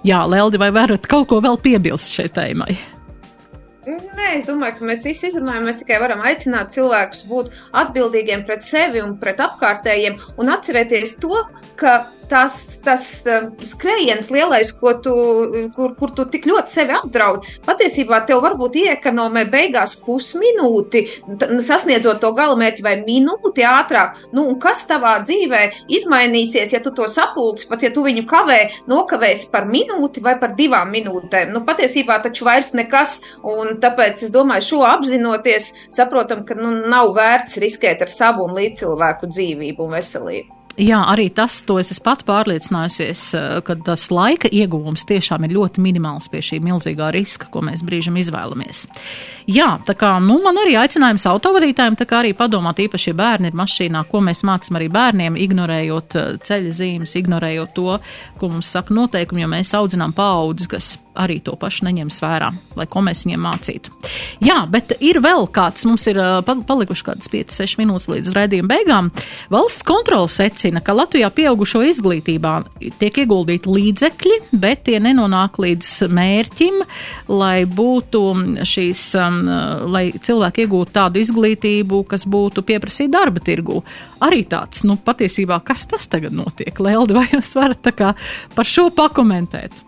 Jā, Leldi, vai varat kaut ko vēl piebilst šai tēmai? Nē, es domāju, ka mēs visi izrunājam. Mēs tikai varam aicināt cilvēkus būt atbildīgiem pret sevi un pret apkārtējiem un atcerēties to, ka tas, tas skrējiens lielais, tu, kur, kur tu tik ļoti sevi apdraud, patiesībā tev varbūt iekonomē beigās pusminūti, sasniedzot to galamērķi vai minūti ātrāk. Nu, kas tavā dzīvē izmainīsies, ja tu to sapulci, pat ja tu viņu kavē, nokavēsi par minūti vai par divām minūtēm? Nu, patiesībā taču vairs nekas, un tāpēc es domāju, šo apzinoties, saprotam, ka nu, nav vērts riskēt ar savu un līdzcilvēku dzīvību un veselību. Jā, arī tas, to es pat pārliecinājusies, ka tas laika ieguvums tiešām ir ļoti minimāls pie šī milzīgā riska, ko mēs brīžam izvēlamies. Jā, tā kā, nu, man arī aicinājums autovadītājiem, tā kā arī padomāt īpaši, ja bērni ir mašīnā, ko mēs mācam arī bērniem, ignorējot ceļa zīmes, ignorējot to, ko mums saka noteikumi, jo mēs audzinām paaudzes, kas arī to pašu neņems vērā, lai ko mēs viņiem mācītu. Jā, bet ir vēl kāds, mums ir palikuši kādas 5-6 minūtes līdz raidījuma beigām. Valsts kontrola secina, ka Latvijā pieaugušo izglītībā tiek ieguldīti līdzekļi, bet tie nenonāk līdz mērķim, lai būtu šīs, lai cilvēki iegūtu tādu izglītību, kas būtu pieprasīta darba tirgū. Arī tāds, nu, patiesībā, kas tas tagad notiek? Leldi, vai jūs varat tā kā par šo pakomentēt?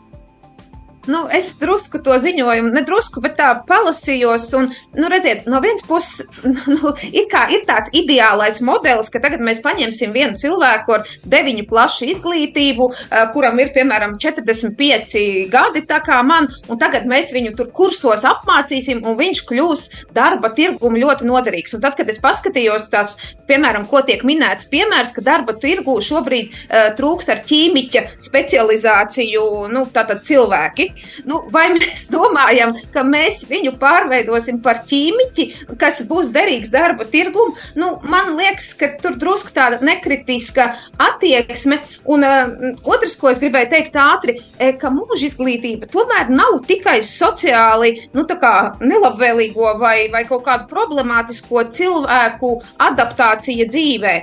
Nu, es drusku to ziņojumu, ne drusku, bet tā palasījos. Un, nu, redziet, no vienas puses, nu, ir, kā, ir tāds ideālais modelis, ka tagad mēs paņemsim vienu cilvēku ar deviņu plašu izglītību, kuram ir, piemēram, 45 gadi, tā kā man, un tagad mēs viņu tur kursos apmācīsim, un viņš kļūs darba tirgumu ļoti noderīgs. Un tad, kad es paskatījos tās, piemēram, ko tiek minēts, piemērs, ka darba tirgu šobrīd uh, trūkst ar ķīmiķa specializāciju, nu, tātad cilvēki, Nu, vai mēs domājam, ka mēs viņu pārveidosim par ķīmiķi, kas būs derīgs darba tirgum? Nu, man liekas, ka tur drusku tāda nekritiska attieksme. Un uh, otrs, ko es gribēju teikt ātri, e, ka mūža izglītība tomēr nav tikai sociāli nu, nelabvēlīgo vai, vai kaut kādu problemātisko cilvēku adaptācija dzīvē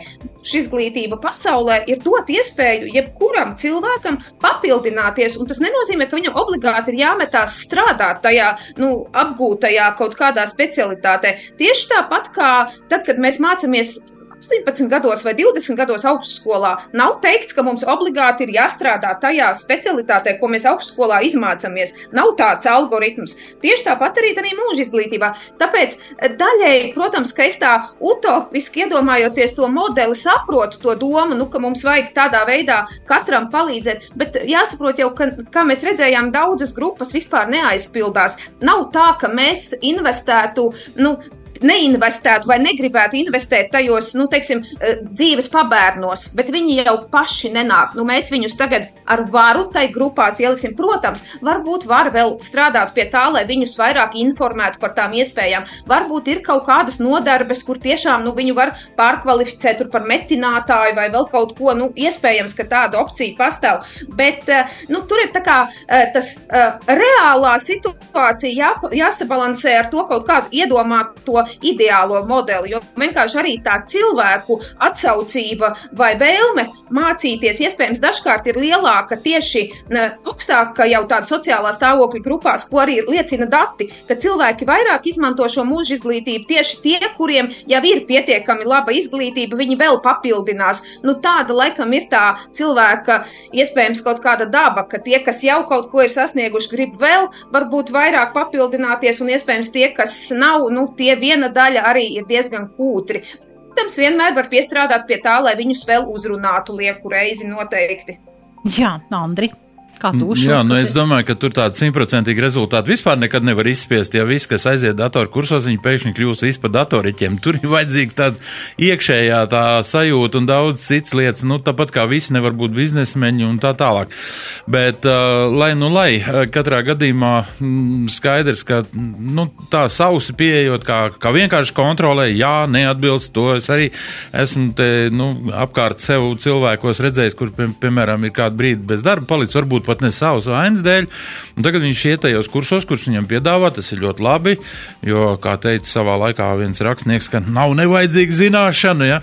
šī izglītība pasaulē ir dot iespēju jebkuram cilvēkam papildināties, un tas nenozīmē, ka viņam obligāti ir jāmetās strādāt tajā, nu, apgūtajā kaut kādā specialitātē. Tieši tāpat kā tad, kad mēs mācāmies 18 gados vai 20 gados augstskolā nav teikts, ka mums obligāti ir jāstrādā tajā specialitātē, ko mēs augstskolā izmācāmies. Nav tāds algoritms. Tieši tāpat arī tādā mūža izglītībā. Tāpēc eh, daļēji, protams, ka es tā utopiski iedomājoties to modeli, saprotu to domu, nu, ka mums vajag tādā veidā katram palīdzēt. Bet jāsaprot jau, ka, kā mēs redzējām, daudzas grupas vispār neaizpildās. Nav tā, ka mēs investētu, nu, neinvestētu vai negribētu investēt tajos, nu, teiksim, eh, dzīves pabērnos, bet viņi jau paši nenāk. Nu, mēs viņus tagad ar varu tai grupās ieliksim. Protams, varbūt var vēl strādāt pie tā, lai viņus vairāk informētu par tām iespējām. Varbūt ir kaut kādas nodarbes, kur tiešām nu, viņu var pārkvalificēt par metinātāju vai vēl kaut ko. Nu, iespējams, ka tāda opcija pastāv. Bet eh, nu, tur ir kā, eh, tas reālā situācija jā, jāsabalansē ar to kaut kādu iedomāto ideālo modeli, jo vienkārši arī tā cilvēku atsaucība vai vēlme mācīties iespējams dažkārt ir lielāka tieši augstāka jau tāda sociālā stāvokļa grupās, ko arī liecina dati, ka cilvēki vairāk izmanto šo mūža izglītību tieši tie, kuriem jau ir pietiekami laba izglītība, viņi vēl papildinās. Nu, tāda laikam ir tā cilvēka iespējams kaut kāda daba, ka tie, kas jau kaut ko ir sasnieguši, grib vēl varbūt vairāk papildināties, un iespējams tie, kas nav, nu, tie vien viena daļa arī ir diezgan kūtri. Protams, vienmēr var piestrādāt pie tā, lai viņus vēl uzrunātu lieku reizi noteikti. Jā, Andri. Kā tu uzskati? Jā, nu es domāju, ka tur tādu simtprocentīgu rezultātu vispār nekad nevar izspiest. Ja viss, kas aiziet datoru kursos, viņi pēkšņi kļūst vispār datoriķiem. Tur ir vajadzīgs tāds iekšējā tā sajūta un daudz cits lietas. Nu, tāpat kā visi nevar būt biznesmeņi un tā tālāk. Bet, uh, lai nu lai, katrā gadījumā mm, skaidrs, ka nu, tā sausi pieejot, kā, kā vienkārši kontrolē, jā, neatbilst to. Es arī esmu te, nu, apkārt sev cilvēkos redzējis, kur, pie, piemēram, ir kādu brīdi bez darba palicis, varbūt pat ne savas vainas dēļ. Tagad viņš iet tajos kursos, kurus viņam piedāvā, tas ir ļoti labi, jo, kā teica savā laikā viens rakstnieks, ka nav nevajadzīga zināšana. Ja?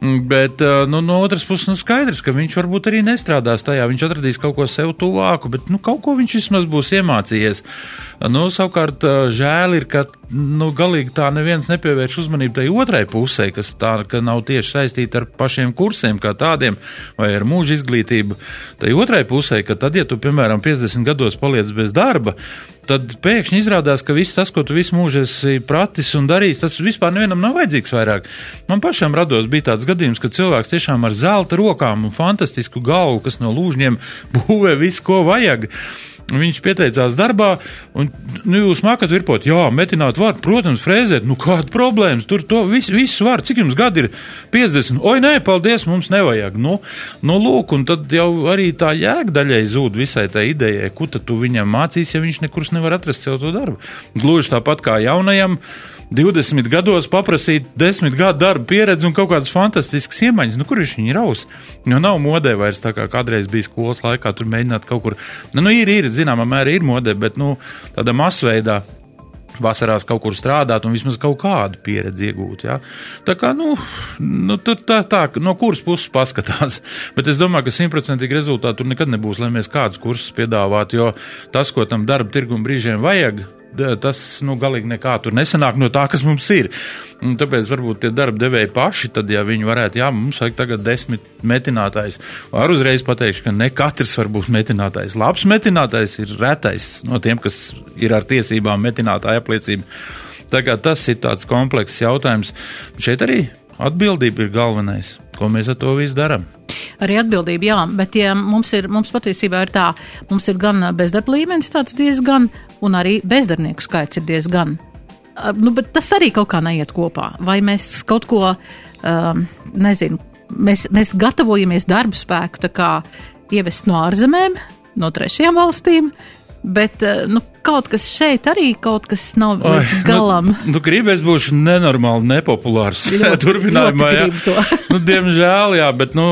Bet nu, no otras puses, nu, skaidrs, ka viņš varbūt arī nestrādās tajā. Viņš atradīs kaut ko sev tuvāku, bet nu, kaut ko viņš vismaz būs iemācījies. Nu, savukārt, žēl ir, ka nu, galīgi tā neviens nepievērš uzmanību tai otrai pusē, kas tā nav tieši saistīta ar pašiem kursiem kā tādiem vai ar mūža izglītību. Tai otrai pusē, ka tad, ja tu, piemēram, 50 gados paliec bez darba, tad pēkšņi izrādās, ka viss tas, ko tu visu mūžu esi pratis un darījis, tas vispār nevienam nav vajadzīgs vairāk. Man pašam rados bija tāds gadījums, ka cilvēks tiešām ar zelta rokām un fantastisku galvu, kas no lūžņiem būvē visu, ko vajag. Viņš pieteicās darbā, un nu, jūs mākat virpot, jā, metināt var, protams, frēzēt, nu kāda problēmas, tur to visu, visu var, cik jums gadi ir 50, oi nē, paldies, mums nevajag. Nu, nu lūk, un tad jau arī tā jēgdaļai zūd visai tā idejai, ko tad tu viņam mācīsi, ja viņš nekur nevar atrast sev to darbu. Gluži tāpat kā jaunajam. 20 gados paprasīt 10 gadu darba pieredzi un kaut kādas fantastiskas iemaņas. Nu, kur viņš viņu raus? Jo nav modē vairs tā kā kādreiz bija skolas laikā, tur mēģināt kaut kur. Nu, nu ir, ir, zināmā mērā ir modē, bet nu, tādā masveidā vasarās kaut kur strādāt un vismaz kaut kādu pieredzi iegūt. Ja? Tā kā, nu, nu tā, tā, tā, no kuras puses paskatās. Bet es domāju, ka simtprocentīgi rezultāti tur nekad nebūs, lai mēs kādus kursus piedāvātu, jo tas, ko tam darba tirgum brīžiem vajag, tas nu, galīgi nekā tur nesanāk no tā, kas mums ir. Un tāpēc varbūt tie darba devēji paši, tad, ja viņi varētu, jā, mums vajag tagad desmit metinātājs, var uzreiz pateikt, ka ne katrs var būt metinātājs. Labs metinātājs ir retais no tiem, kas ir ar tiesībām metinātāja apliecība. Tā kā tas ir tāds komplekss jautājums. Šeit arī atbildība ir galvenais, ko mēs ar to visu darām arī atbildība, jā, bet ja mums ir, mums patiesībā ir tā, mums ir gan bezdarba līmenis tāds diezgan un arī bezdarbnieku skaits ir diezgan. Nu, bet tas arī kaut kā neiet kopā. Vai mēs kaut ko, um, nezinu, mēs, mēs gatavojamies darbu spēku tā kā ievest no ārzemēm, no trešajām valstīm, bet, nu, kaut kas šeit arī kaut kas nav līdz Oi, galam. Nu, nu gribēs būšu nenormāli nepopulārs. Ļoti, Turpinājumā, ļoti jā. nu, diemžēl, jā, bet, nu,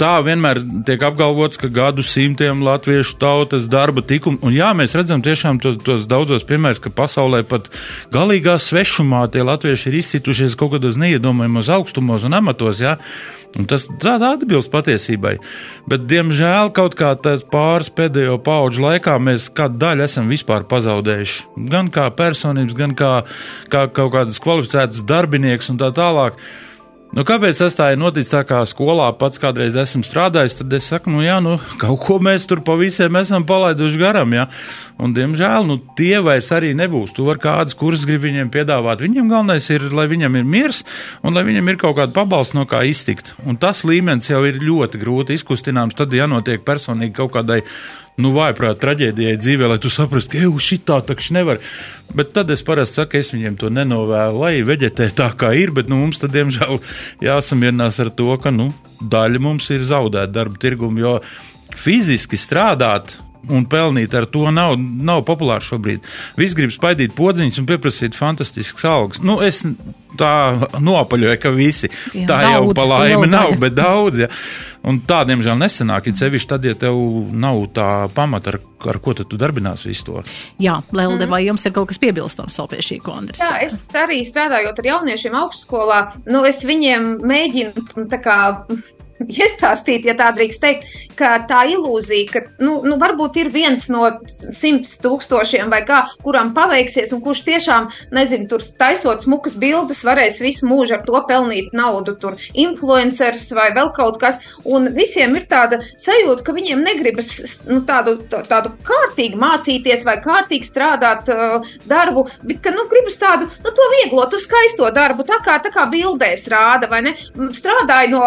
tā vienmēr tiek apgalvots, ka gadu simtiem latviešu tautas darba tikuma, un jā, mēs redzam tiešām tos, tos daudzos piemērus, ka pasaulē pat galīgā svešumā tie latvieši ir izcitušies kaut kādos neiedomājumos augstumos un amatos, jā. Un tas tādā atbilst patiesībai. Bet, diemžēl, kaut kā pāris pēdējo pauģu laikā mēs kādu daļu esam vispār pazaudējuši. Gan kā personības, gan kā, kā kaut kādas kvalificētas darbinieks un tā tālāk. Nu, kāpēc tas tā ir noticis tā kā skolā pats kādreiz esmu strādājis, tad es saku, nu jā, nu kaut ko mēs tur pa visiem esam palaiduši garam, jā. Un, diemžēl, nu tie vairs arī nebūs. Tu vari kādas kursus grib viņiem piedāvāt. Viņam galvenais ir, lai viņam ir miers un lai viņam ir kaut kāda pabalsta no kā iztikt. Un tas līmenis jau ir ļoti grūti izkustināms, tad jānotiek personīgi kaut kādai nu, vājprāt, traģēdijai dzīvē, lai tu saprastu, ka, ej, šitā takš nevar. Bet tad es parasti saku, es viņiem to nenovēlu, lai veģetē tā kā ir, bet, nu, mums tad, diemžēl, jāsamierinās ar to, ka, nu, daļa mums ir zaudēta darba tirgumu, jo fiziski strādāt un pelnīt ar to nav, nav populāri šobrīd. Visi grib spaidīt podziņus un pieprasīt fantastiskas algas. Nu, es tā nopaļoju, ka visi jā, tā daudz, jau pa laimi nav, bet daudz. Ja. Un tā, diemžēl, nesanāk. Ir sevišķi tad, ja tev nav tā pamata, ar, ar ko tu darbinās visu to. Jā, Lelde, mm. vai jums ir kaut kas piebilstams vēl pie šī kongresa? Jā, es arī strādājot ar jauniešiem augstskolā, nu, es viņiem mēģinu tā kā iestāstīt, ja tā drīkst teikt, ka tā ilūzija, ka nu, nu, varbūt ir viens no simts tūkstošiem vai kā, kuram paveiksies, un kurš tiešām, nezinu, tur taisot smukas bildes, varēs visu mūžu ar to pelnīt naudu, tur influenceris vai vēl kaut kas, un visiem ir tāda sajūta, ka viņiem negribas nu, tādu, tādu kārtīgi mācīties vai kārtīgi strādāt uh, darbu, bet, ka, nu, gribas tādu, nu, to vieglo, tu skaisto darbu, tā kā, tā kā bildēs rāda, vai ne? Strādāja no,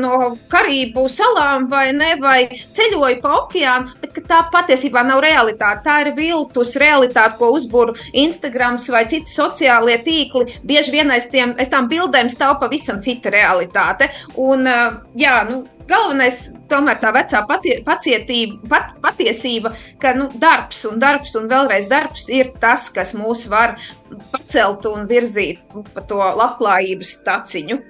no Karību salām vai ne, vai ceļoju pa okeānu, bet tā patiesībā nav realitāte. Tā ir viltus realitāte, ko uzbūr Instagrams vai citi sociālie tīkli. Bieži vien aiz tiem, aiz tām bildēm stāv pavisam cita realitāte. Un, jā, nu, galvenais tomēr tā vecā patie, pacietība, pat, patiesība, ka nu, darbs un darbs un vēlreiz darbs ir tas, kas mūs var pacelt un virzīt pa to labklājības taciņu.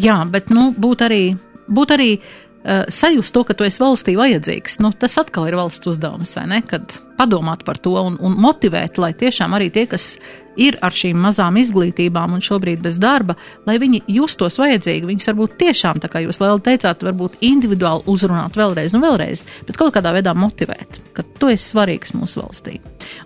Jā, bet nu, būt arī būt arī uh, sajust to, ka tu esi valstī vajadzīgs, nu, tas atkal ir valsts uzdevums, vai ne? Kad padomāt par to un, un motivēt, lai tiešām arī tie, kas ir ar šīm mazām izglītībām un šobrīd bez darba, lai viņi justos vajadzīgi. Viņus varbūt tiešām, tā kā jūs vēl teicāt, varbūt individuāli uzrunāt vēlreiz un vēlreiz, bet kaut kādā veidā motivēt, ka tu esi svarīgs mūsu valstī.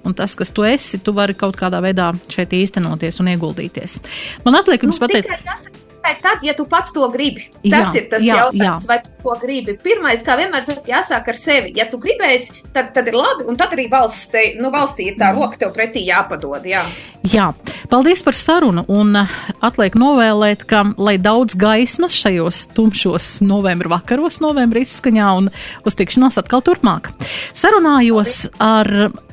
Un tas, kas tu esi, tu vari kaut kādā veidā šeit īstenoties un ieguldīties. Man atliek jums nu, pateikt. Tas, tikai tad, ja tu pats to gribi. Tas Jā, ir tas jā, jautājums, jā. vai tu to gribi. Pirmais, kā vienmēr, saka, jāsāk ar sevi. Ja tu gribēsi, tad, tad ir labi, un tad arī valsts te, nu, valstī ir tā roka tev pretī jāpadod. Jā. Jā, paldies par sarunu. Un eh, atliek novēlēt, ka lai daudz gaismas šajos tumšos novembra vakaros, novembra izskaņā un uz tikšanos atkal turpmāk. Sarunājos ar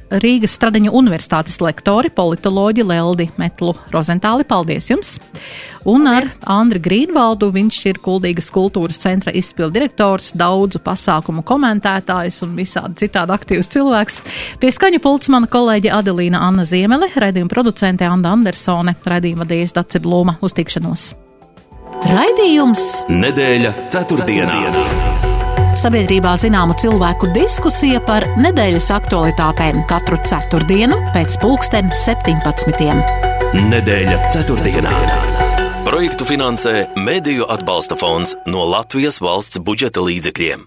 Rīgas Stradiņu universitātes lektori, politoloģi Leldi Metlu Rozentāli. Paldies jums! Un ar Andri Grīnvaldu, viņš ir Kuldīgas kultūras centra izpildu direktors, daudzu pasākumu komentētājs un visādi citādi aktīvs cilvēks. Pie skaņu pults mana kolēģe Adelīna Anna Ziemele, raidījuma producente Anda Andersone, raidījuma vadījas Dace Blūma. Uz tikšanos! Raidījums Nedēļa ceturtdienā. Sabiedrībā zināma cilvēku diskusija par nedēļas aktualitātēm katru ceturtdienu pēc pulksten 17. Nedēļa ceturtdienā. Projektu finansē Mēdīju atbalsta fonds no Latvijas valsts budžeta līdzekļiem.